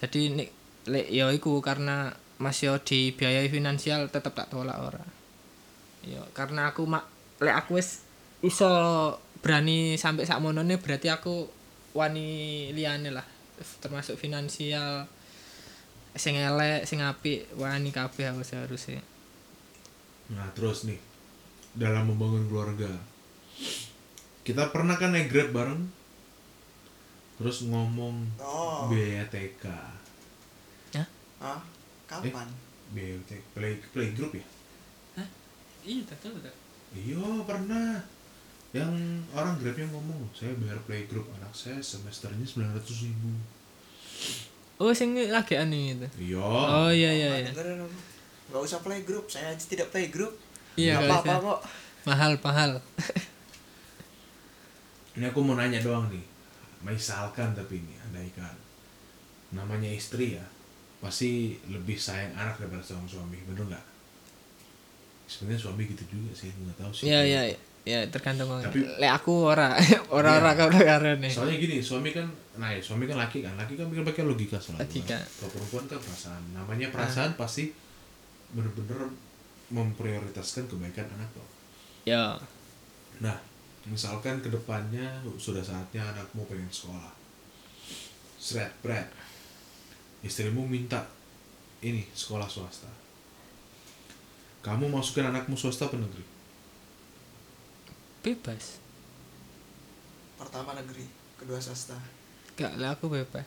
S1: jadi nek lek ya iku karena masih dibiayai finansial tetep tak tolak ora. Ya karena aku mak lek aku wis iso berani sampai sak monone berarti aku wani liyane lah. Termasuk finansial sing elek sing apik wani kabeh aku seharusnya.
S2: Nah terus nih dalam membangun keluarga. Kita pernah kan naik grab bareng? Terus ngomong
S3: oh.
S2: Biaya TK
S3: Hah? kapan?
S2: Biaya TK play play group ya?
S1: Iya betul betul
S2: iya pernah. Yang orang grabnya ngomong saya bayar play group anak saya semesternya sembilan ratus ribu
S1: oh sing lagi aneh itu.
S2: Iya.
S1: Oh iya iya iya.
S3: Dengerin aku. nggak usah play group. Saya aja tidak play group.
S1: Iya
S3: Nggak
S1: gak
S3: apa-apa kok.
S1: Mahal mahal. (laughs)
S2: Ini aku mau nanya doang nih. Misalkan tapi ini andaikan namanya istri ya pasti lebih sayang anak daripada seorang suami. Bener nggak? Sebenarnya suami gitu juga sih nggak tahu sih.
S1: Iya iya ya tergantung
S2: Tapi-
S1: lek aku ora (laughs) ora
S2: Iya.
S1: ora karo karene
S2: soalnya gini suami kan nah ya, suami kan laki kan. Laki kan pikir pakai logika selalu
S1: Logika.
S2: kan. kalau perempuan kan perasaan. Namanya perasaan pasti bener-bener memprioritaskan kebaikan anak loh
S1: ya.
S2: Nah misalkan ke depannya sudah saatnya anakmu pengen sekolah. Seret bread istrimu minta ini sekolah swasta. Kamu masukin anakmu swasta apa negeri
S1: bebas.
S3: Pertama negeri kedua swasta.
S1: Gak lah aku bebas.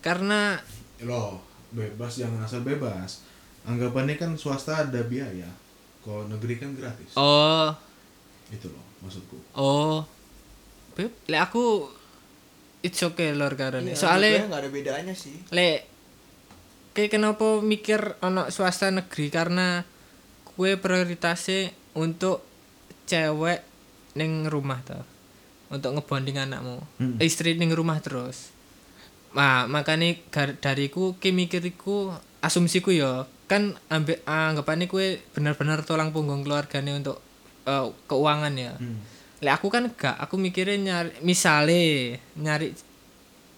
S1: Karena
S2: loh bebas jangan asal bebas. Anggapannya kan swasta ada biaya. Kalau negeri kan gratis.
S1: Oh.
S2: Itu loh maksudku.
S1: Oh. Beb lek aku it's okay lor karena
S3: Iya,
S1: soalnya
S3: nggak ada bedanya sih.
S1: Lek kayak kenapa mikir anak swasta negeri? Karena kue prioritasnya untuk cewek neng rumah tuh untuk ngebonding anakmu
S2: Hmm.
S1: istri neng rumah terus nah makanya dariku ki mikiriku asumsiku ya kan ambek anggapannya kue benar-benar tulang punggung keluarganya untuk eh, keuangan ya
S2: hmm.
S1: lek aku kan gak aku mikirnya nyari misale nyari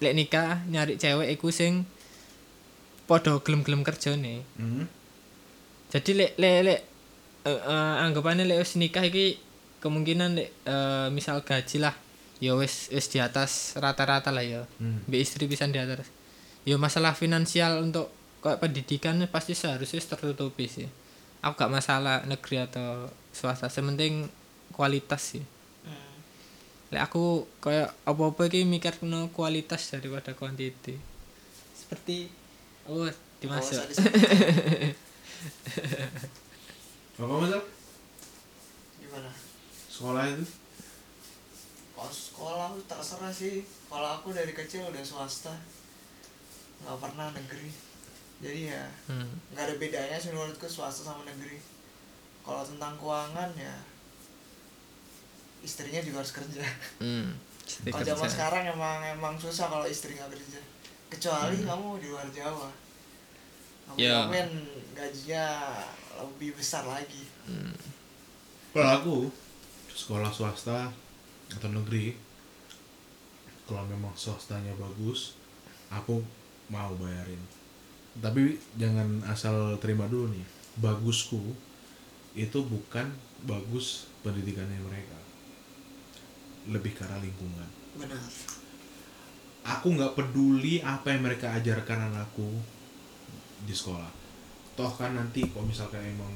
S1: lek nikah nyari cewek iku sing podo gelem-gelem kerja nih
S2: Hmm.
S1: jadi lek lek lek eh, eh, anggapannya lek wis nikah iki kemungkinan lek eh, misal gaji lah ya wis wis di atas rata-rata lah ya
S2: Hmm.
S1: Mbak istri bisa di atas ya masalah finansial untuk kayak pendidikan pasti seharusnya tertutupi sih aku gak masalah negeri atau swasta sementing kualitas sih
S3: Hmm.
S1: Lek aku kayak apa-apa iki mikir no kualitas daripada kuantiti. Seperti oh dimasuk.
S3: Sadis- (laughs)
S2: apa masal
S3: gimana?
S2: Sekolah itu?
S3: Kalau sekolah tuh terserah sih. Kalau aku dari kecil udah swasta. Nggak pernah negeri. Jadi ya
S1: Hmm.
S3: nggak ada bedanya sih menurutku swasta sama negeri. Kalau tentang keuangan ya istrinya juga harus kerja.
S1: Hmm.
S3: kalau zaman sekarang emang emang susah kalau istri nggak kerja. Kecuali kamu di luar Jawa
S1: Ya.
S3: jamin gajinya lebih besar lagi.
S2: Kalau aku sekolah swasta atau negeri kalau memang swastanya bagus aku mau bayarin. Tapi jangan asal terima dulu nih bagusku itu bukan bagus pendidikannya mereka. Lebih arah lingkungan.
S3: Benar.
S2: Aku nggak peduli apa yang mereka ajarkan anakku di sekolah. Toh kan nanti kalau misalkan emang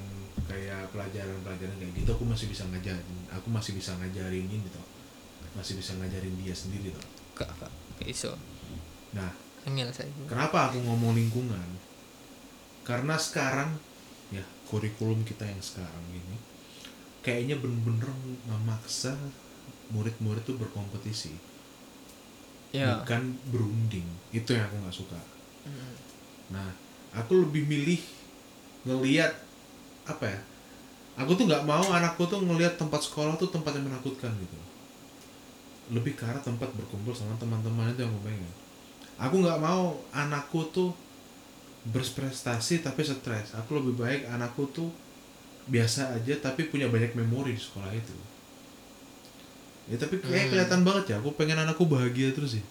S2: kayak pelajaran-pelajaran kayak gitu aku masih bisa ngajarin aku masih bisa ngajarin ini toh. Masih bisa ngajarin dia sendiri toh.
S1: Iso.
S2: Nah
S1: saya
S2: kenapa aku ngomong lingkungan? Karena sekarang ya kurikulum kita yang sekarang ini kayaknya bener-bener memaksa murid-murid tuh berkompetisi.
S1: Ya.
S2: Bukan berunding. Itu yang aku nggak suka.
S3: Mm.
S2: Nah, aku lebih milih ngeliat apa ya? Aku tuh nggak mau anakku tuh ngelihat tempat sekolah tuh tempat yang menakutkan gitu. Lebih ke arah tempat berkumpul sama teman-teman itu yang aku pengen. Aku nggak mau anakku tuh berprestasi tapi stres. Aku lebih baik anakku tuh biasa aja tapi punya banyak memori di sekolah itu. Ya tapi kayak
S1: Hmm.
S2: kelihatan banget ya. Aku pengen anakku bahagia terus sih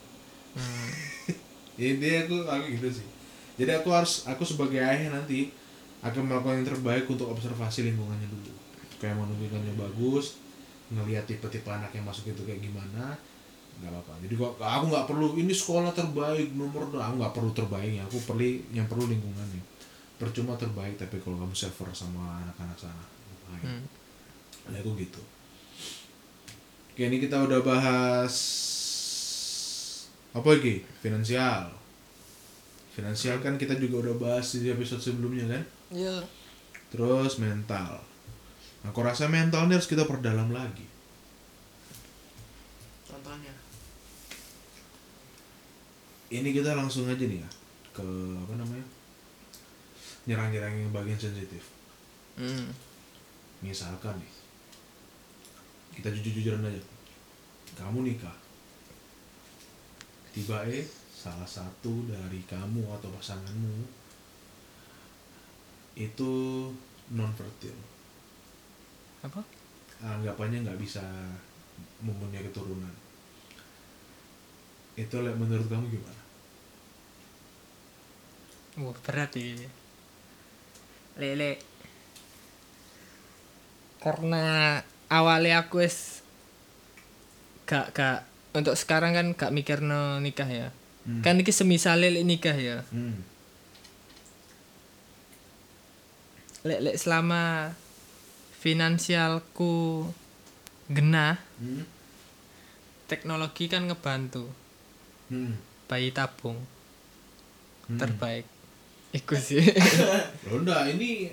S1: Hmm. (laughs)
S2: ini aku aku gitu sih jadi aku harus aku sebagai ayah nanti akan melakukan yang terbaik untuk observasi lingkungannya dulu kayak mau lingkungannya bagus ngelihat tipe-tipe anak yang masuk itu kayak gimana nggak apa-apa jadi kok aku nggak perlu ini sekolah terbaik nomor dua aku nggak perlu terbaiknya aku perlu yang perlu lingkungannya percuma terbaik tapi kalau kamu server sama anak-anak sana ngapain?
S1: Hmm.
S2: Ya aku gitu. Oke, ini kita udah bahas apa lagi? Finansial. Finansial kan kita juga udah bahas di episode sebelumnya kan?
S1: ya
S2: Terus mental. Nah, aku rasa mental ini harus kita perdalam lagi.
S3: contohnya
S2: Ini kita langsung aja nih ya ke apa namanya? Nyerang-nyerang yang bagian sensitif.
S1: hmm.
S2: Misalkan nih, kita jujur-jujuran aja. Kamu nikah. Tiba eh salah satu dari kamu atau pasanganmu itu non fertil.
S1: apa
S2: Anggapannya nggak bisa mempunyai keturunan. Itu menurut kamu gimana?
S1: wah berat ini lele karena awalnya aku es gak gak untuk sekarang kan gak mikir no nikah ya
S2: Hmm.
S1: kan ini semisal lele nikah ya
S2: Hmm.
S1: lek lek selama finansialku genah
S2: Hmm.
S1: teknologi kan ngebantu
S2: Hmm.
S1: bayi tabung
S2: Hmm.
S1: terbaik Iku (laughs) sih
S2: enggak, ini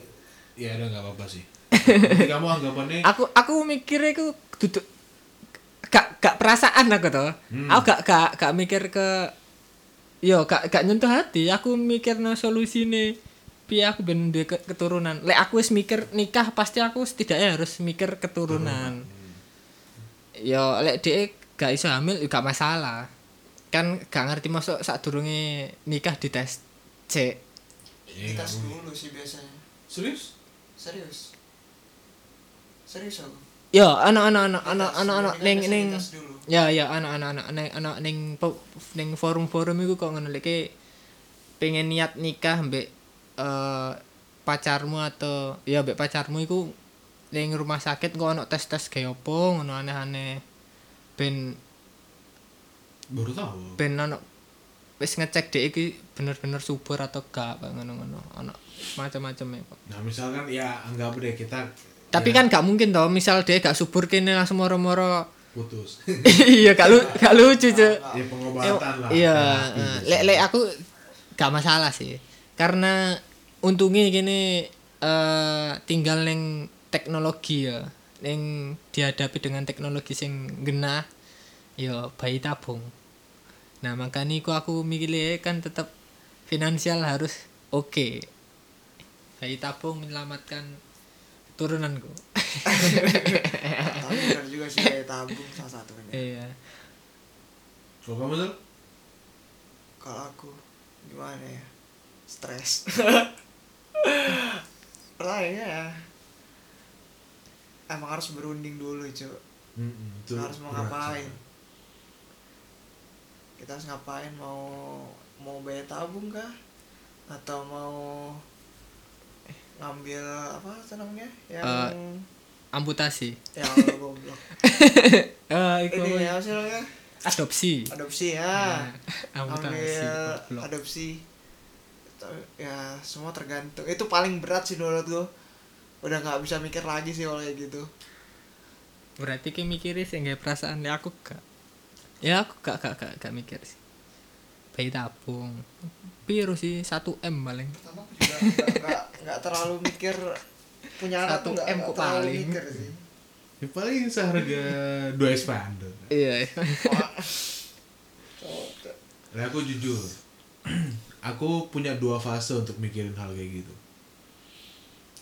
S2: ya udah nggak apa-apa sih. Nanti kamu anggapannya (laughs)
S1: aku aku mikirnya aku duduk gak gak perasaan aku tuh
S2: Hmm.
S1: aku gak gak gak mikir ke yo gak gak nyentuh hati. Aku mikir no solusi nih piye aku ben duwe ke- keturunan? Lek aku wis mikir nikah pasti aku setidaknya harus mikir keturunan. Yo lek dia gak iso hamil gak masalah. Kan gak ngerti masuk saat durunge nikah di tes C.
S2: Iya,
S3: tes dulu sih biasanya.
S2: Serius?
S3: serius. Serius aku
S1: yo anak anak anak anak
S3: Dites,
S1: anak anak
S3: mendingan
S1: neng neng. Ya ya anak-anak anak anak anak ning po- ning forum-forum iku kok ngono lek pengen niat nikah mbek eh pacarmu atau ya mbek pacarmu iku ning rumah sakit kok ono tes-tes kayak opo ngono aneh-aneh ben
S2: Baru tahu.
S1: ben ono wis ngecek dek iki bener-bener subur atau gak ngono-ngono ono macam-macam ya Pak.
S2: Nah, misalkan ya anggap deh kita
S1: Tapi
S2: ya,
S1: kan gak mungkin toh misal dia gak subur kene langsung moro-moro
S2: putus. (laughs)
S1: iya lu (laughs) gak lucu cuy
S2: ya pengobatan lah.
S1: Iya,
S2: terapi
S1: eh, lek lek aku gak masalah sih. Karena untungnya gini eh tinggal neng teknologi ya. Neng dihadapi dengan teknologi sing genah ya bayi tabung. Nah, makanya iku aku mikirnya kan tetap finansial harus oke. Bayi tabung menyelamatkan turunanku.
S3: tapi benar juga sih kayak tabung salah satu kan ya.
S1: Iya.
S2: Kalau kamu tuh?
S3: kalau aku gimana ya? Stres. (laughs) Pertanyaannya ya? Emang harus berunding dulu cuy
S2: Mm-mm, itu
S3: harus mau
S2: berat
S3: ngapain? Kita harus ngapain? Mau mau bayar tabung kah? Atau mau ngambil apa namanya yang
S1: Eh, Amputasi.
S3: ya goblok (laughs)
S1: Eh,
S3: ini ya sih namanya
S1: adopsi.
S3: adopsi ya
S1: Amputasi.
S3: ambil adopsi ya semua tergantung itu paling berat sih menurut gue udah nggak bisa mikir lagi sih kalau kayak gitu
S1: Berarti kayak mikirin sih nggak perasaan ya aku gak. Ya aku gak gak gak, gak mikir sih. Bayi tabung. Piro sih 1 M paling.
S3: pertama aku juga nggak- terlalu mikir punya anak
S1: Satu
S3: tuh
S1: M kok paling.
S3: mikir sih
S2: Ya paling seharga dua expander.
S1: Iya.
S2: Nah, aku jujur, (clears throat) aku punya dua fase untuk mikirin hal kayak gitu.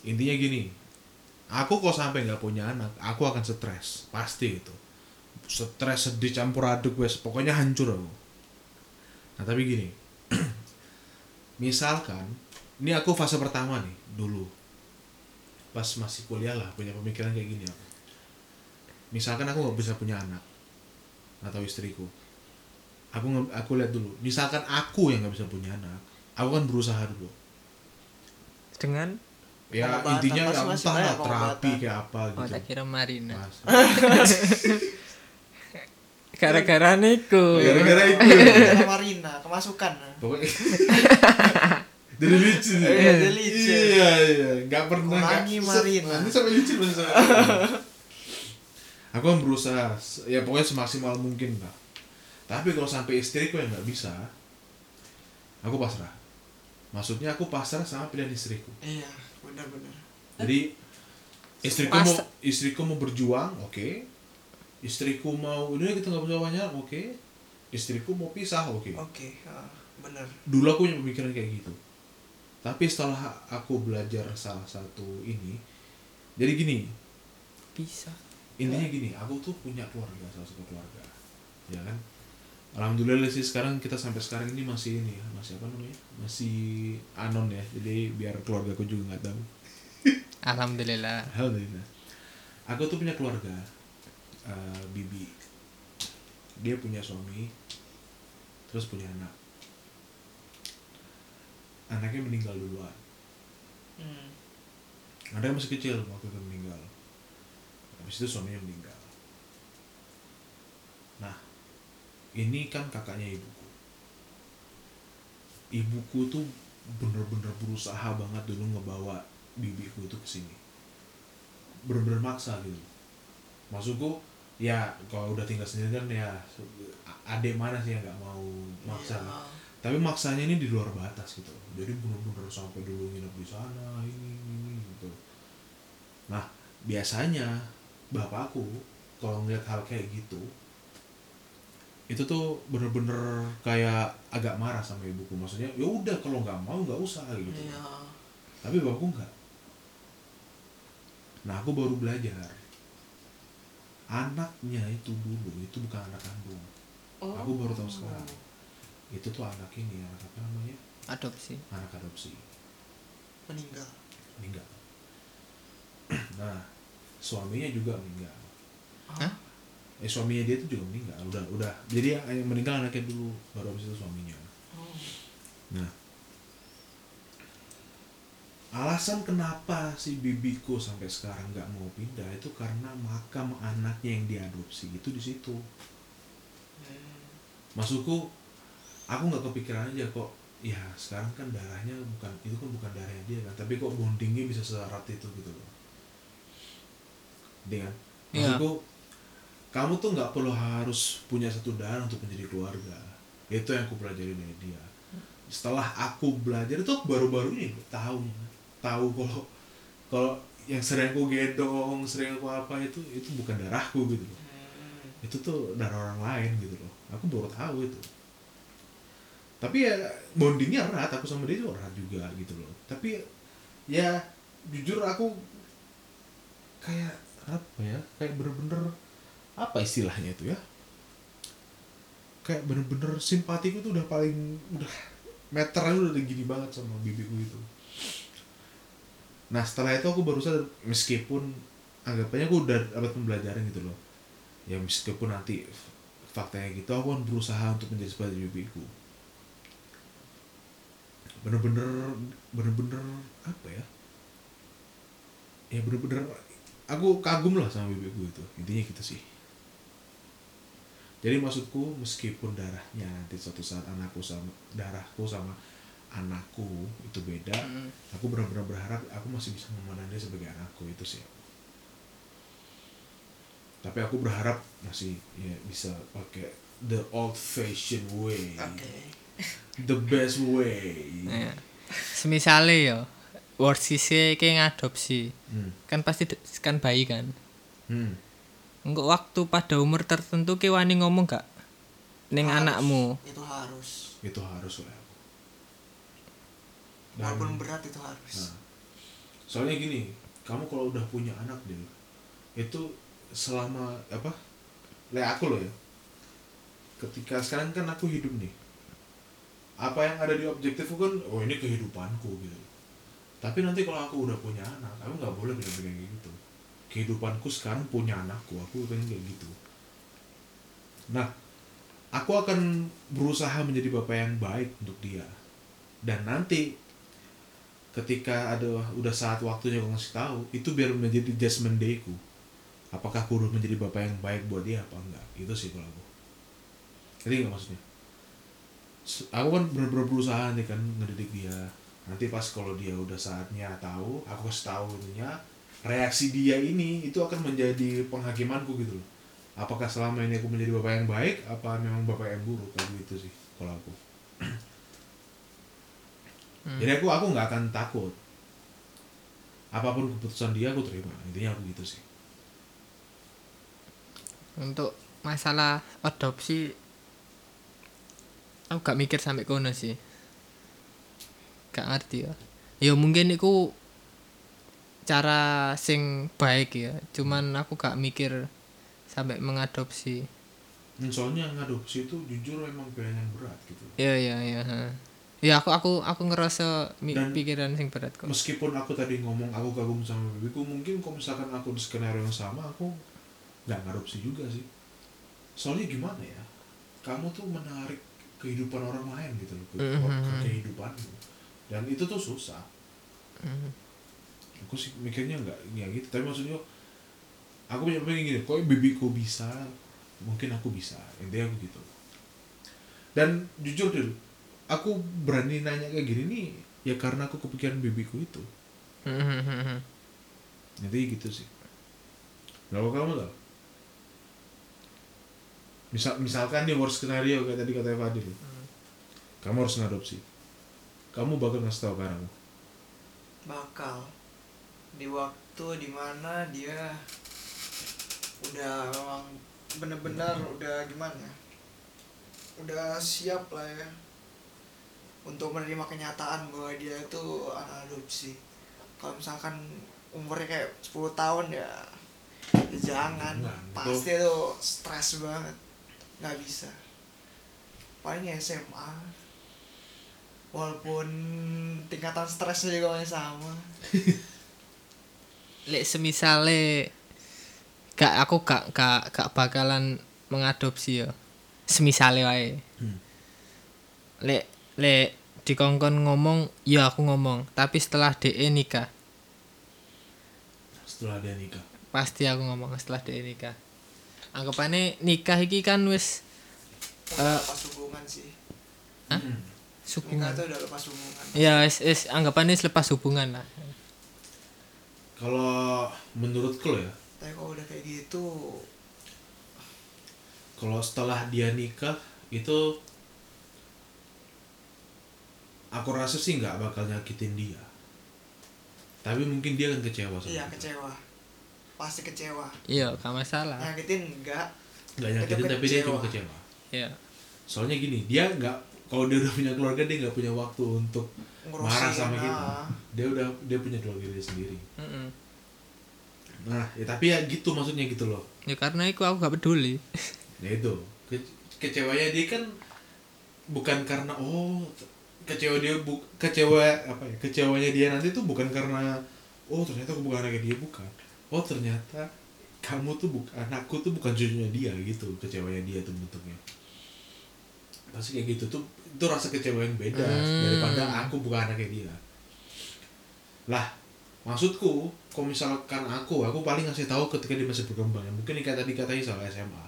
S2: Intinya gini, aku kalau sampai nggak punya anak, aku akan stres, pasti itu. Stres, sedih, campur aduk, wes, pokoknya hancur aku. Nah tapi gini, (clears throat) misalkan, ini aku fase pertama nih, dulu. Pas masih kuliah lah, punya pemikiran kayak gini aku. Misalkan aku nggak bisa punya anak, atau istriku, aku aku lihat dulu. Misalkan aku yang nggak bisa punya anak aku kan berusaha dulu.
S1: Dengan
S2: ya intinya ya
S3: masing-masing
S2: entah terapi kayak apa
S1: Oh,
S2: gitu.
S1: tak kira Marina. (laughs) Gara-gara niku.
S2: gara-gara itu
S3: Marina kemasukan
S2: pokoknya (laughs) jadi lucu nih.
S3: Iya, jadi lucu.
S2: iya iya nggak pernah se-
S3: Marina.
S2: nanti sampai lucu masa aku kan berusaha ya pokoknya semaksimal mungkin lah tapi kalau sampai istriku yang nggak bisa aku pasrah maksudnya aku pasrah sama pilihan istriku
S3: iya benar-benar
S2: Jadi istriku
S1: Pas-
S2: mau istriku mau berjuang, oke. Istriku mau udah kita nggak bisa banyak, oke. Istriku mau pisah, oke.
S3: oke ah, benar
S2: Dulu aku punya pemikiran kayak gitu. Tapi setelah aku belajar salah satu ini, jadi gini,
S1: Bisa.
S2: intinya gini, aku tuh punya keluarga, salah satu keluarga, ya kan. Alhamdulillah sih sekarang kita sampai sekarang ini masih ini ya, masih apa namanya, masih anon ya. Jadi biar keluargaku juga nggak tahu.
S1: Alhamdulillah.
S2: Alhamdulillah. Aku tuh punya keluarga, eh, bibi. Dia punya suami, terus punya anak. Anaknya meninggal duluan.
S3: hmm.
S2: Anaknya masih kecil waktu itu meninggal. Habis itu suaminya meninggal. Nah, ini kan kakaknya ibuku. Ibuku tuh bener-bener berusaha banget dulu ngebawa bibiku itu ke sini. Bener-bener maksa gitu. Maksudku, ya kalau udah tinggal sendiri kan ya adek mana sih yang nggak mau maksa?
S3: Iya.
S2: tapi maksanya ini di luar batas gitu. Jadi bener-bener sampai dulu nginep di sana ini ini gitu. Nah biasanya bapakku kalau ngeliat hal kayak gitu itu tuh bener-bener kayak agak marah sama ibuku. Maksudnya ya udah kalau nggak mau nggak usah gitu.
S3: Iya.
S2: Tapi bapakku nggak. Nah aku baru belajar anaknya itu dulu itu bukan anak kandung.
S3: Oh.
S2: aku baru tahu sekarang. Itu tuh anak ini anak apa namanya?
S1: Adopsi.
S2: anak adopsi.
S3: Meninggal.
S2: Meninggal. (clears throat) Nah suaminya juga meninggal.
S1: Hah?
S2: eh suaminya dia tuh juga meninggal. Udah udah. Jadi yang yang meninggal anaknya dulu baru habis itu suaminya.
S3: Oh.
S2: nah alasan kenapa si bibiku sampai sekarang nggak mau pindah itu karena makam anaknya yang diadopsi itu di situ.
S3: Hmm.
S2: maksudku aku nggak kepikiran aja kok ya sekarang kan darahnya bukan itu kan bukan darahnya dia kan tapi kok bondingnya bisa seerat itu gitu loh. Dengan
S1: Iya.
S2: maksudku kamu tuh nggak perlu harus punya satu darah untuk menjadi keluarga. Itu yang aku pelajari dari dia. Setelah aku belajar itu baru-baru ini tahu tahu kalau kalau yang sering aku gendong sering aku apa itu itu bukan darahku gitu loh.
S3: Hmm.
S2: itu tuh darah orang lain gitu loh. Aku baru tahu itu. Tapi ya bondingnya erat aku sama dia tuh erat juga gitu loh. Tapi ya jujur aku kayak apa ya? Kayak bener-bener apa istilahnya itu ya? Kayak bener-bener simpatiku tuh udah paling udah meternya udah gini banget sama bibiku itu nah setelah itu aku baru sadar meskipun anggapannya aku udah dapat pembelajaran gitu loh. Ya meskipun nanti faktanya gitu aku kan berusaha untuk menjadi seperti bibiku. Bener-bener bener-bener apa ya? Ya bener-bener aku kagum lah sama bibiku itu. Intinya gitu sih. Jadi maksudku meskipun darahnya nanti suatu saat anakku sama darahku sama anakku itu beda
S1: Mm.
S2: aku benar-benar berharap aku masih bisa memandang dia sebagai anakku itu sih tapi aku berharap masih ya bisa pakai the old fashioned way
S3: oke
S2: the best way (laughs)
S1: Ya. Semisale yo worst sisi kayak ngadopsi.
S2: hmm.
S1: Kan pasti kan bayi kan.
S2: Hmm.
S1: Enggak waktu pada umur tertentu ke wani ngomong gak ning
S3: Harus.
S1: anakmu.
S3: itu harus
S2: itu harus lah
S3: Walaupun berat itu harus
S2: Nah, soalnya gini, kamu kalau udah punya anak deh, itu selama apa? Le aku loh ya. Ketika sekarang kan aku hidup nih. Apa yang ada di objektifku kan, oh ini kehidupanku gitu. Tapi nanti kalau aku udah punya anak, aku nggak boleh bilang-bilang kayak gitu. Kehidupanku sekarang punya anakku, aku pengen kayak gitu. Nah, aku akan berusaha menjadi bapak yang baik untuk dia. Dan nanti ketika ada udah saat waktunya gue ngasih tahu itu biar menjadi judgment dayku apakah udah menjadi bapak yang baik buat dia apa enggak? Itu sih kalau aku. Ngerti nggak maksudnya? Aku kan bener-bener berusaha nih kan ngedidik dia. Nanti pas kalau dia udah saatnya tahu aku kasih tahu ininya reaksi dia ini itu akan menjadi penghakimanku gitu loh. Apakah selama ini aku menjadi bapak yang baik apa memang bapak yang buruk? Kayak gitu sih kalau aku
S1: Hmm.
S2: jadi aku aku nggak akan takut apa pun keputusan dia aku terima intinya aku gitu sih
S1: Untuk masalah adopsi aku gak mikir sampai kono sih. Gak ngerti ya. Ya mungkin itu cara sing baik ya. Cuman aku gak mikir sampai mengadopsi.
S2: Hmm, soalnya ngadopsi itu jujur memang pilihan yang berat gitu
S1: Ya ya ya. Ya aku aku aku ngerasa
S2: Dan-
S1: pikiran sing berat kok.
S2: meskipun aku tadi ngomong aku kagum sama bibiku mungkin kalau misalkan aku di skenario yang sama aku nggak ngadopsi juga sih. Soalnya gimana ya? Kamu tuh menarik kehidupan orang lain gitu loh ke, ke
S1: Mhm.
S2: kehidupanmu. Dan itu tuh susah.
S1: Hmm.
S2: aku sih mikirnya nggak nggak gitu. Tapi maksudnya aku punya pengen gini kok bibiku bisa? Mungkin aku bisa. Intinya aku gitu. Dan jujur dulu aku berani nanya kayak gini nih ya karena aku kepikiran bibiku itu. (laughs)
S1: Hmm.
S2: jadi gitu sih. Kalau kamu tau misal misalkan di worst scenario kayak tadi kata Fadil. Kamu harus ngadopsi. Kamu bakal ngasih tau ke anakmu.
S3: Bakal. Di waktu di mana dia udah memang bener-bener udah gimana ya, udah siap lah ya untuk menerima kenyataan bahwa dia itu anak adopsi. Kalau misalkan umurnya kayak 10 tahun ya, ya jangan.
S2: Jangan,
S3: pasti itu stres banget. Nggak bisa. Paling ya SMA walaupun tingkatan stresnya juga masih sama. (laughs)
S1: Lek semisale gak aku gak gak gak bakalan mengadopsi ya. Semisale wae.
S2: Hmm.
S1: Lek lek dikongkon ngomong, ya aku ngomong, tapi setelah DE nikah,
S2: setelah dia nikah
S1: pasti aku ngomong setelah DE nikah. Anggapannya nikah iki kan wis
S3: udah
S1: Eh.
S3: lepas hubungan sih
S1: Hah?
S2: Hmm.
S1: hubungan.
S3: tuh udah lepas hubungan
S1: Ya wis wis anggapannya selepas hubungan lah.
S2: kalau menurutku loh ya
S3: tapi kalau udah kayak gitu
S2: kalau setelah dia nikah itu aku rasa sih nggak bakal nyakitin dia tapi mungkin dia akan kecewa sama
S3: iya
S2: kita.
S3: kecewa pasti kecewa
S1: Iya, gak masalah.
S3: nyakitin enggak
S2: nggak nyakitin tapi dia
S3: kecewa.
S2: cuma kecewa
S1: Iya.
S2: soalnya gini dia nggak kalau dia udah punya keluarga dia nggak punya waktu untuk
S3: ngurusin
S2: marah sama
S3: ah.
S2: kita dia udah dia punya keluarga dia sendiri
S1: Mm-mm.
S2: nah ya tapi ya gitu maksudnya gitu loh
S1: Ya karena itu aku gak peduli.
S2: ya itu Ke- kecewanya dia kan bukan karena oh kecewa dia bu kecewa apa ya kecewanya dia nanti tuh bukan karena oh ternyata aku bukan anaknya dia bukan. Oh ternyata kamu tuh bukan anakku tuh bukan cucunya dia gitu. Kecewanya dia tuh bentuknya. Pasti kayak gitu tuh itu rasa kecewa yang beda
S1: Hmm.
S2: daripada aku bukan anaknya dia. Lah maksudku kalau misalkan aku aku paling ngasih tahu ketika dia masih berkembang. Ya mungkin kayak tadi katanya soal SMA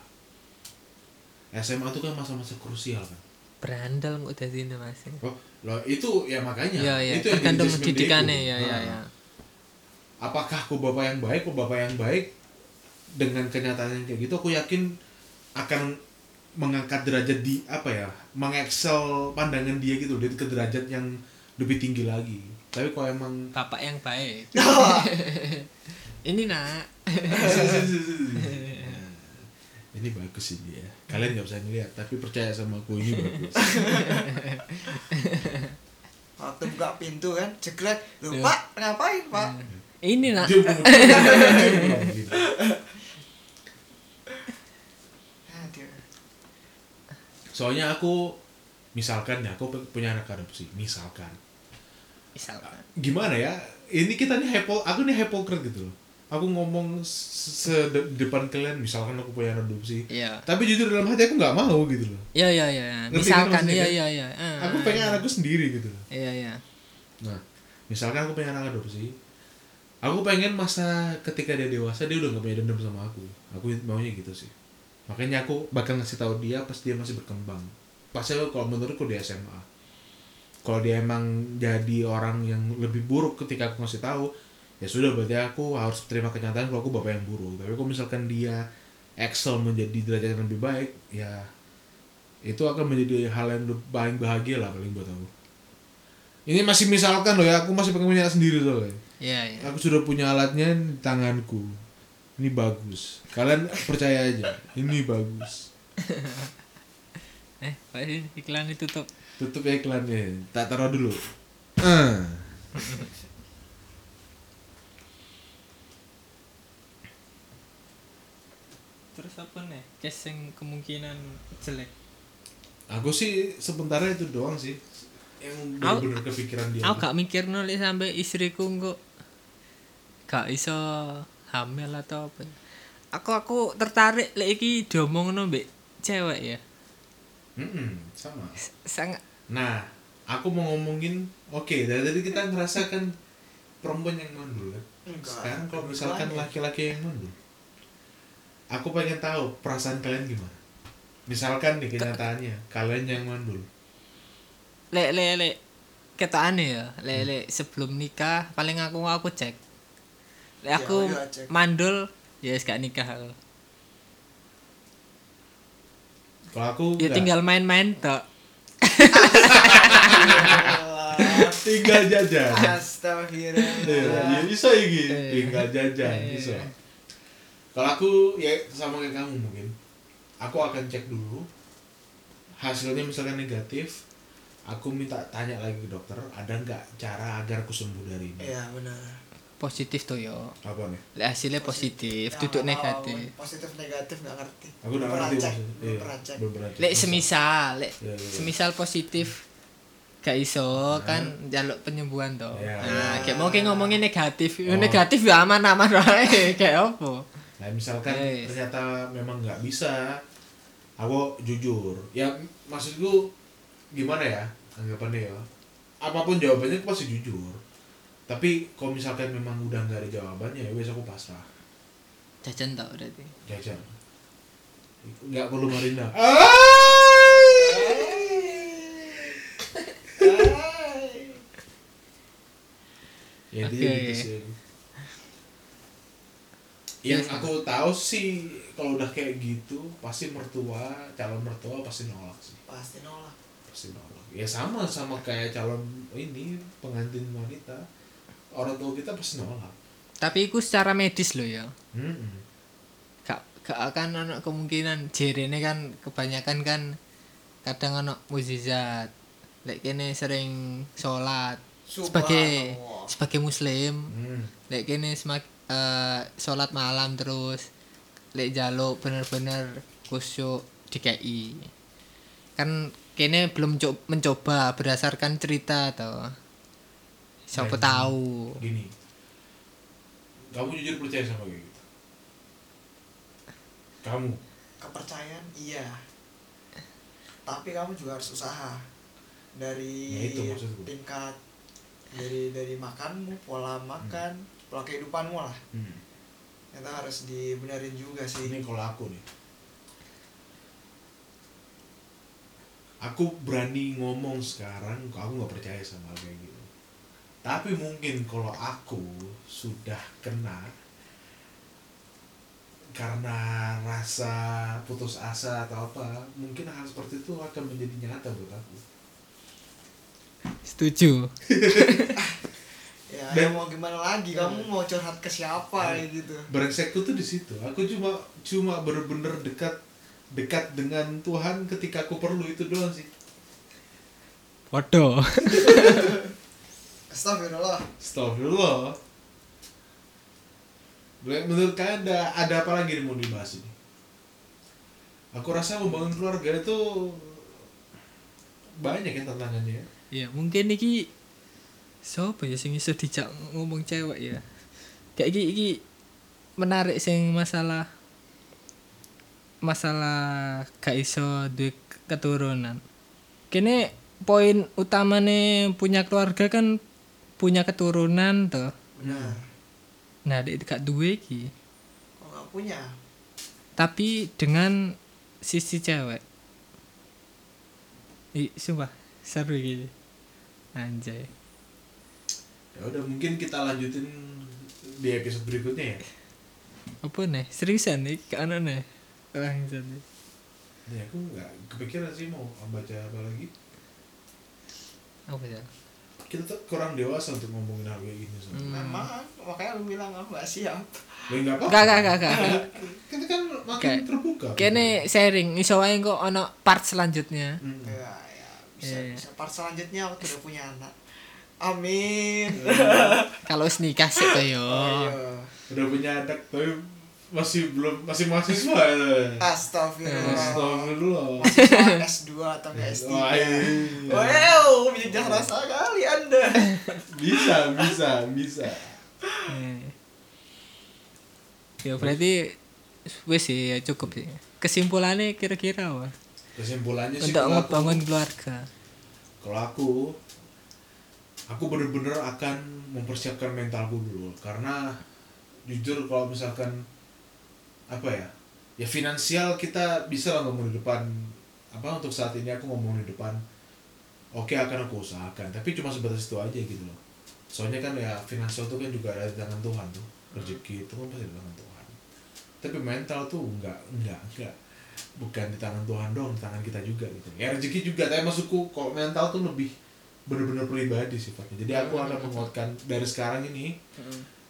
S2: SMA tuh kan masa-masa krusial kan
S1: berandal kok dari ini mas?
S2: Oh loh itu ya makanya.
S1: Iya iya
S2: itu yang
S1: tergantung
S2: jadi judgment
S1: didikannya
S2: day-ku.
S1: ya ya
S2: Nah,
S1: ya.
S2: apakah aku bapak yang baik aku bapak yang baik dengan kenyataan yang kayak gitu aku yakin akan mengangkat derajat di apa ya mengeksel pandangan dia gitu dia ke derajat yang lebih tinggi lagi. Tapi kalau emang
S1: bapak yang baik. (laughs) (laughs) Ini nak (laughs)
S2: ini bagus ini ya. Kalian nggak bisa ngeliat tapi percaya sama aku ini bagus.
S3: Waktu buka pintu kan? Jeglek lu
S1: Iya.
S3: pak ngapain pak?
S1: Ini nak. (laughs)
S2: Dia dia soalnya aku misalkan ya aku punya anak adopsi misalkan.
S1: Misalkan.
S2: Gimana ya? Ini kita nih hypo aku nih hypocrite gitu loh aku ngomong se de- depan kalian misalkan aku punya adopsi
S1: iya.
S2: Tapi jujur dalam hati aku nggak mau gitu loh.
S1: Iya iya iya misalkan
S2: kan maksudnya
S1: iya
S2: kan?
S1: iya iya. Ah,
S2: aku
S1: ah,
S2: pengen
S1: ah.
S2: anakku sendiri gitu loh.
S1: Iya iya.
S2: Nah misalkan aku pengen anak adopsi aku pengen masa ketika dia dewasa dia udah nggak punya dendam sama aku. Aku maunya gitu sih. Makanya aku bakal ngasih tahu dia pas dia masih berkembang. Pasti kalau menurutku di SMA kalau dia emang jadi orang yang lebih buruk ketika aku ngasih tahu ya sudah berarti aku harus terima kenyataan kalau aku bapak yang buruk. Tapi kalau misalkan dia excel menjadi derajat yang lebih baik ya itu akan menjadi hal yang lebih- paling bahagia lah paling buat aku. Ini masih misalkan loh ya aku masih pengen punya sendiri soalnya
S1: iya iya.
S2: Aku sudah punya alatnya di tanganku. Ini bagus. Kalian percaya aja ini bagus. (laughs)
S1: Eh iklan ditutup.
S2: Tutup ya iklannya. Tak taruh dulu. Ah (laughs)
S1: terus apa nih? Case yang kemungkinan jelek?
S2: Aku sih sementara itu doang sih. Yang benar-benar kepikiran dia
S1: aku gak mikir nulis sampai istriku kok gak iso hamil atau apa. Aku aku tertarik lek iki diomongno mbek cewek ya.
S2: Mm-mm, sama.
S1: Sangat
S2: nah aku mau ngomongin oke dari tadi kita ngerasakan perempuan yang mandul kan sekarang kalau misalkan laki-laki yang mandul aku pengen tahu perasaan kalian gimana? Misalkan nih kenyataannya kalian yang mandul.
S1: Lek lek lek. Ketane ya. Lek lek sebelum nikah paling aku aku cek. Lek
S3: Ya,
S1: aku
S3: iya, cek.
S1: mandul ya wis gak nikah aku.
S2: Kalau aku
S1: ya
S2: enggak.
S1: tinggal main-main tok.
S2: Tinggal jajan. Iya,
S3: Astagfirullah.
S2: ya bisa ya gitu
S1: Eh.
S2: tinggal jajan
S1: Eh.
S2: bisa kalau aku ya sama kayak kamu mungkin aku akan cek dulu hasilnya misalkan negatif aku minta tanya lagi ke dokter ada nggak cara agar aku sembuh dari ini
S3: Iya benar.
S1: positif tuh yo
S2: apa nih
S1: hasilnya positif duduk
S3: nggak tahu,
S1: negatif
S3: Positif negatif nggak ngerti.
S2: aku udah
S3: Belum
S2: ngerti
S3: belum
S2: Iya,
S3: pernah cek.
S2: belum pernah cek.
S1: lek semisal lek
S2: Iya, iya.
S1: semisal positif gak iso kan jaluk penyembuhan toh
S2: Iya.
S1: nah kayak mau kayak ngomongin negatif
S2: Oh.
S1: negatif ya aman aman wae (laughs) kayak apa
S2: nah misalkan
S1: Yes.
S2: ternyata memang nggak bisa aku jujur ya maksudku gimana ya anggapannya ya? Apa pun jawabannya aku pasti jujur. Tapi kalau misalkan memang udah nggak ada jawabannya ya wes aku pasrah.
S1: Jajan tau berarti?
S2: Jajan. Nggak perlu Marinda (laughs) ya
S1: Oke.
S2: gitu sih yang
S1: Yes,
S2: aku tahu sih kalau udah kayak gitu pasti mertua calon mertua pasti nolak sih
S3: Pasti nolak.
S2: pasti nolak ya sama sama kayak calon ini pengantin wanita orang tua kita pasti nolak
S1: tapi itu secara medis loh ya
S2: Mm-mm.
S1: gak gak akan ada kemungkinan jerene kan kebanyakan kan kadang ada mukjizat lek kene sering sholat sebagai
S3: Subhanallah.
S1: sebagai muslim
S2: Hmm.
S1: lek kene semak eh, sholat malam terus lek jaluk bener-bener khusyuk DKI kan kene belum co- mencoba berdasarkan cerita atau siapa
S2: Dan-
S1: tahu.
S2: Gini. Kamu jujur percaya sama kayak gitu? Kamu?
S3: Kepercayaan iya. Tapi kamu juga harus usaha. Dari
S2: Ya, itu maksudku.
S3: tingkat dari dari makanmu pola makan pola kehidupanmu lah.
S2: Hmm.
S3: itu harus dibenerin juga sih.
S2: Ini kalau aku nih. Aku berani ngomong sekarang aku nggak percaya sama hal kayak gitu. Tapi mungkin kalau aku sudah kena karena rasa putus asa atau apa mungkin hal seperti itu akan menjadi nyata buat aku.
S1: Setuju (laughs)
S3: ya
S2: Dan-
S3: mau gimana lagi kamu mau curhat ke siapa
S2: Ya.
S3: gitu
S2: brengsekku tuh di situ aku cuma cuma bener-bener dekat dekat dengan Tuhan ketika aku perlu itu doang sih
S1: waduh (laughs)
S3: Astagfirullah
S2: Astagfirullah. Boleh- Menurut kalian ada, ada apa lagi yang mau dibahas ini? Aku rasa membangun keluarga itu banyak ya tantangannya.
S1: ya mungkin iki siapa ya sing iso dijak ngomong cewek ya? Kayak iki iki menarik sing masalah masalah gak iso duwe keturunan. Kene poin utamane punya keluarga kan punya keturunan tuh
S3: benar.
S1: Nah dek gak duwe iki.
S3: Kalau nggak punya?
S1: Tapi dengan sisi cewek. Ih, sumpah seru gitu anjay
S2: Ya udah mungkin kita lanjutin di episode berikutnya ya.
S1: apa nih seriusan nih ke anu nih orang
S2: Nih aku nggak kepikiran sih mau baca apa lagi.
S1: apa ya
S2: Kita tuh kurang dewasa untuk ngomongin hal kayak gini. soalnya.
S1: Hmm.
S3: memang makanya lu bilang aku gak siap
S2: Ya nggak apa-apa.
S1: Gak, gak, gak, gak.
S2: Kita kan makin
S1: Kayak-
S2: terbuka.
S1: kene sharing iso wae kok ono part selanjutnya
S2: Hmm.
S3: ya ya bisa
S1: Iya.
S3: bisa part selanjutnya aku udah punya anak amin. (laughs)
S1: Kalau wis nikah sih tuh yo.
S3: Oh, iya.
S2: Udah punya anak tapi masih belum masih mahasiswa ya.
S3: Astagfirullah.
S2: Astagfirullah.
S3: Mahasiswa S2 atau enggak S3
S2: Wah, iya.
S3: Wow, bijak rasa kali anda. (laughs)
S2: Bisa bisa bisa.
S1: Ya berarti wis sih ya cukup sih. Kesimpulannya kira-kira apa?
S2: Kesimpulannya sih
S1: untuk
S2: kalau
S1: ngebangun keluarga.
S2: Kalau aku aku bener-bener akan mempersiapkan mentalku dulu. Karena jujur kalau misalkan apa ya ya finansial kita bisa lah ngomong di depan apa untuk saat ini aku ngomong di depan oke akan aku usahakan. Tapi cuma sebatas itu aja gitu loh. Soalnya kan ya finansial tuh kan juga ada di tangan Tuhan tuh. Rezeki itu kan pasti di tangan Tuhan. Tapi mental tuh enggak enggak enggak. Bukan di tangan Tuhan dong di tangan kita juga gitu. Ya rezeki juga tapi maksudku kalau mental tuh lebih bener-bener pribadi sifatnya. Jadi aku akan menguatkan dari sekarang ini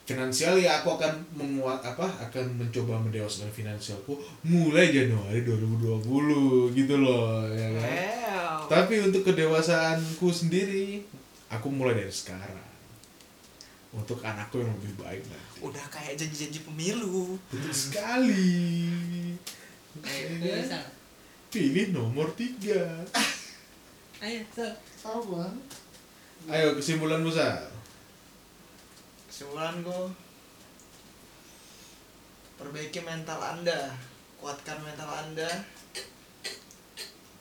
S2: finansial ya aku akan menguat apa akan mencoba mendewasakan finansialku mulai Januari 2020 gitu loh ya kan?
S3: Wow.
S2: Tapi untuk kedewasaanku sendiri aku mulai dari sekarang. Untuk anakku yang lebih baik nanti.
S3: Udah kayak janji-janji pemilu.
S2: Betul sekali. Ya kan? pilih nomor tiga.
S1: Ayo
S3: Sama
S2: ayo kesimpulan Musa
S3: Kesimpulan gue Perbaiki mental anda Kuatkan mental anda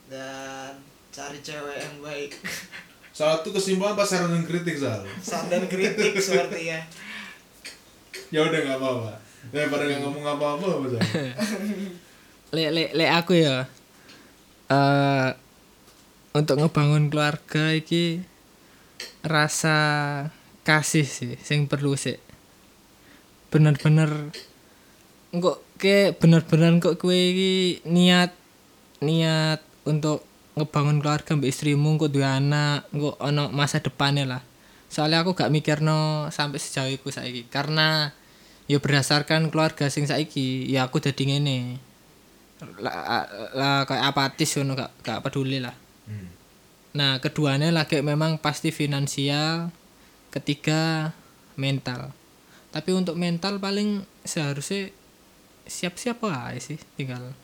S3: Dan Cari cewek yang baik. (laughs)
S2: Satu kesimpulan pasaran dan kritik Sal
S3: Saran dan kritik sepertinya
S2: ya. Udah nggak apa-apa. Daripada nggak ngomong apa-apa
S1: le le le aku ya. Eh untuk ngebangun keluarga iki rasa kasih sih sing perlu sih. Bener-bener kok ke bener-bener kok kue iki niat niat untuk ngebangun keluarga mbak istrimu kok dua anak kok ono masa depannya lah. Soalnya aku gak mikir no sampai sejauh itu saiki. Karena ya berdasarkan keluarga sing saiki ya aku jadi ngene. Lah lah kayak apatis ngono gak gak peduli lah
S2: Hmm.
S1: nah keduanya lagi memang pasti finansial ketiga mental. Tapi untuk mental paling seharusnya siap-siap aja sih tinggal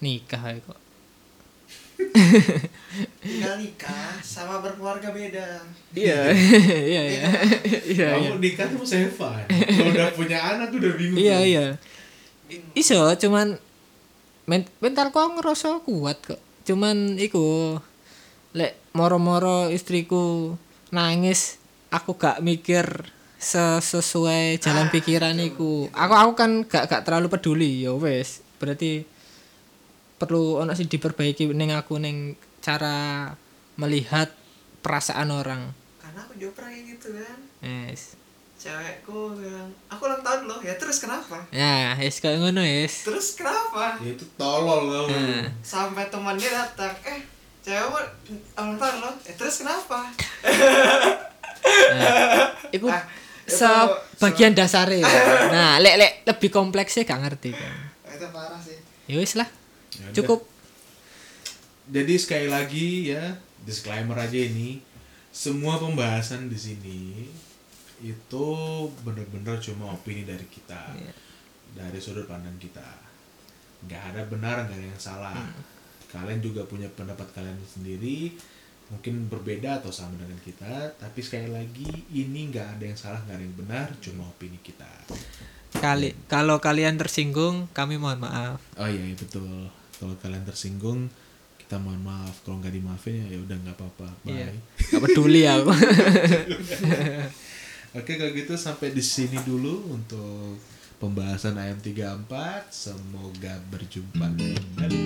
S1: nikah aja kok.
S3: Tinggal nikah sama berkeluarga beda.
S1: Iya. Iya. Iya iya. Iya.
S2: Kamu nikah tuh saya fun kalau udah punya anak udah bingung
S1: iya
S2: tuh.
S1: iya. Iso cuman men mentalku aku ngerasa kuat kok cuman iku lek moro-moro istriku nangis aku gak mikir se- sesuai jalan pikiran iku. Aku aku kan gak gak terlalu peduli ya wes. Berarti perlu ono sih diperbaiki ning aku ning cara melihat perasaan orang.
S3: Karena aku juga pernah kayak gitu kan.
S1: Yes
S3: cewekku bilang aku ulang tahun loh ya terus kenapa
S1: ya yes kayak ngono yes
S3: terus kenapa
S2: ya itu tolol kamu
S1: Nah.
S3: sampai teman dia datang eh cewek mau ulang tahun loh ya terus kenapa
S1: Iku
S3: Ah, itu
S1: sebagian dasarnya. (laughs) Nah, lek lek lebih kompleksnya gak ngerti kan.
S3: itu parah sih
S1: Ya wis lah.
S2: Ya udah.
S1: Cukup.
S2: Jadi sekali lagi ya disclaimer aja ini semua pembahasan di sini itu bener-bener cuma opini dari kita
S1: Iya.
S2: dari sudut pandang kita nggak ada benar nggak ada yang salah kalian juga punya pendapat kalian sendiri mungkin berbeda atau sama dengan kita tapi sekali lagi ini nggak ada yang salah nggak ada yang benar cuma opini kita
S1: Kali kalau kalian tersinggung, kami mohon maaf.
S2: oh iya iya, betul kalau kalian tersinggung kita mohon maaf kalau nggak dimaafin ya ya udah nggak apa-apa bye
S1: Iya. Gak peduli aku. (laughs)
S2: Oke kalau gitu sampai di sini dulu untuk pembahasan ayam 34 semoga berjumpa kembali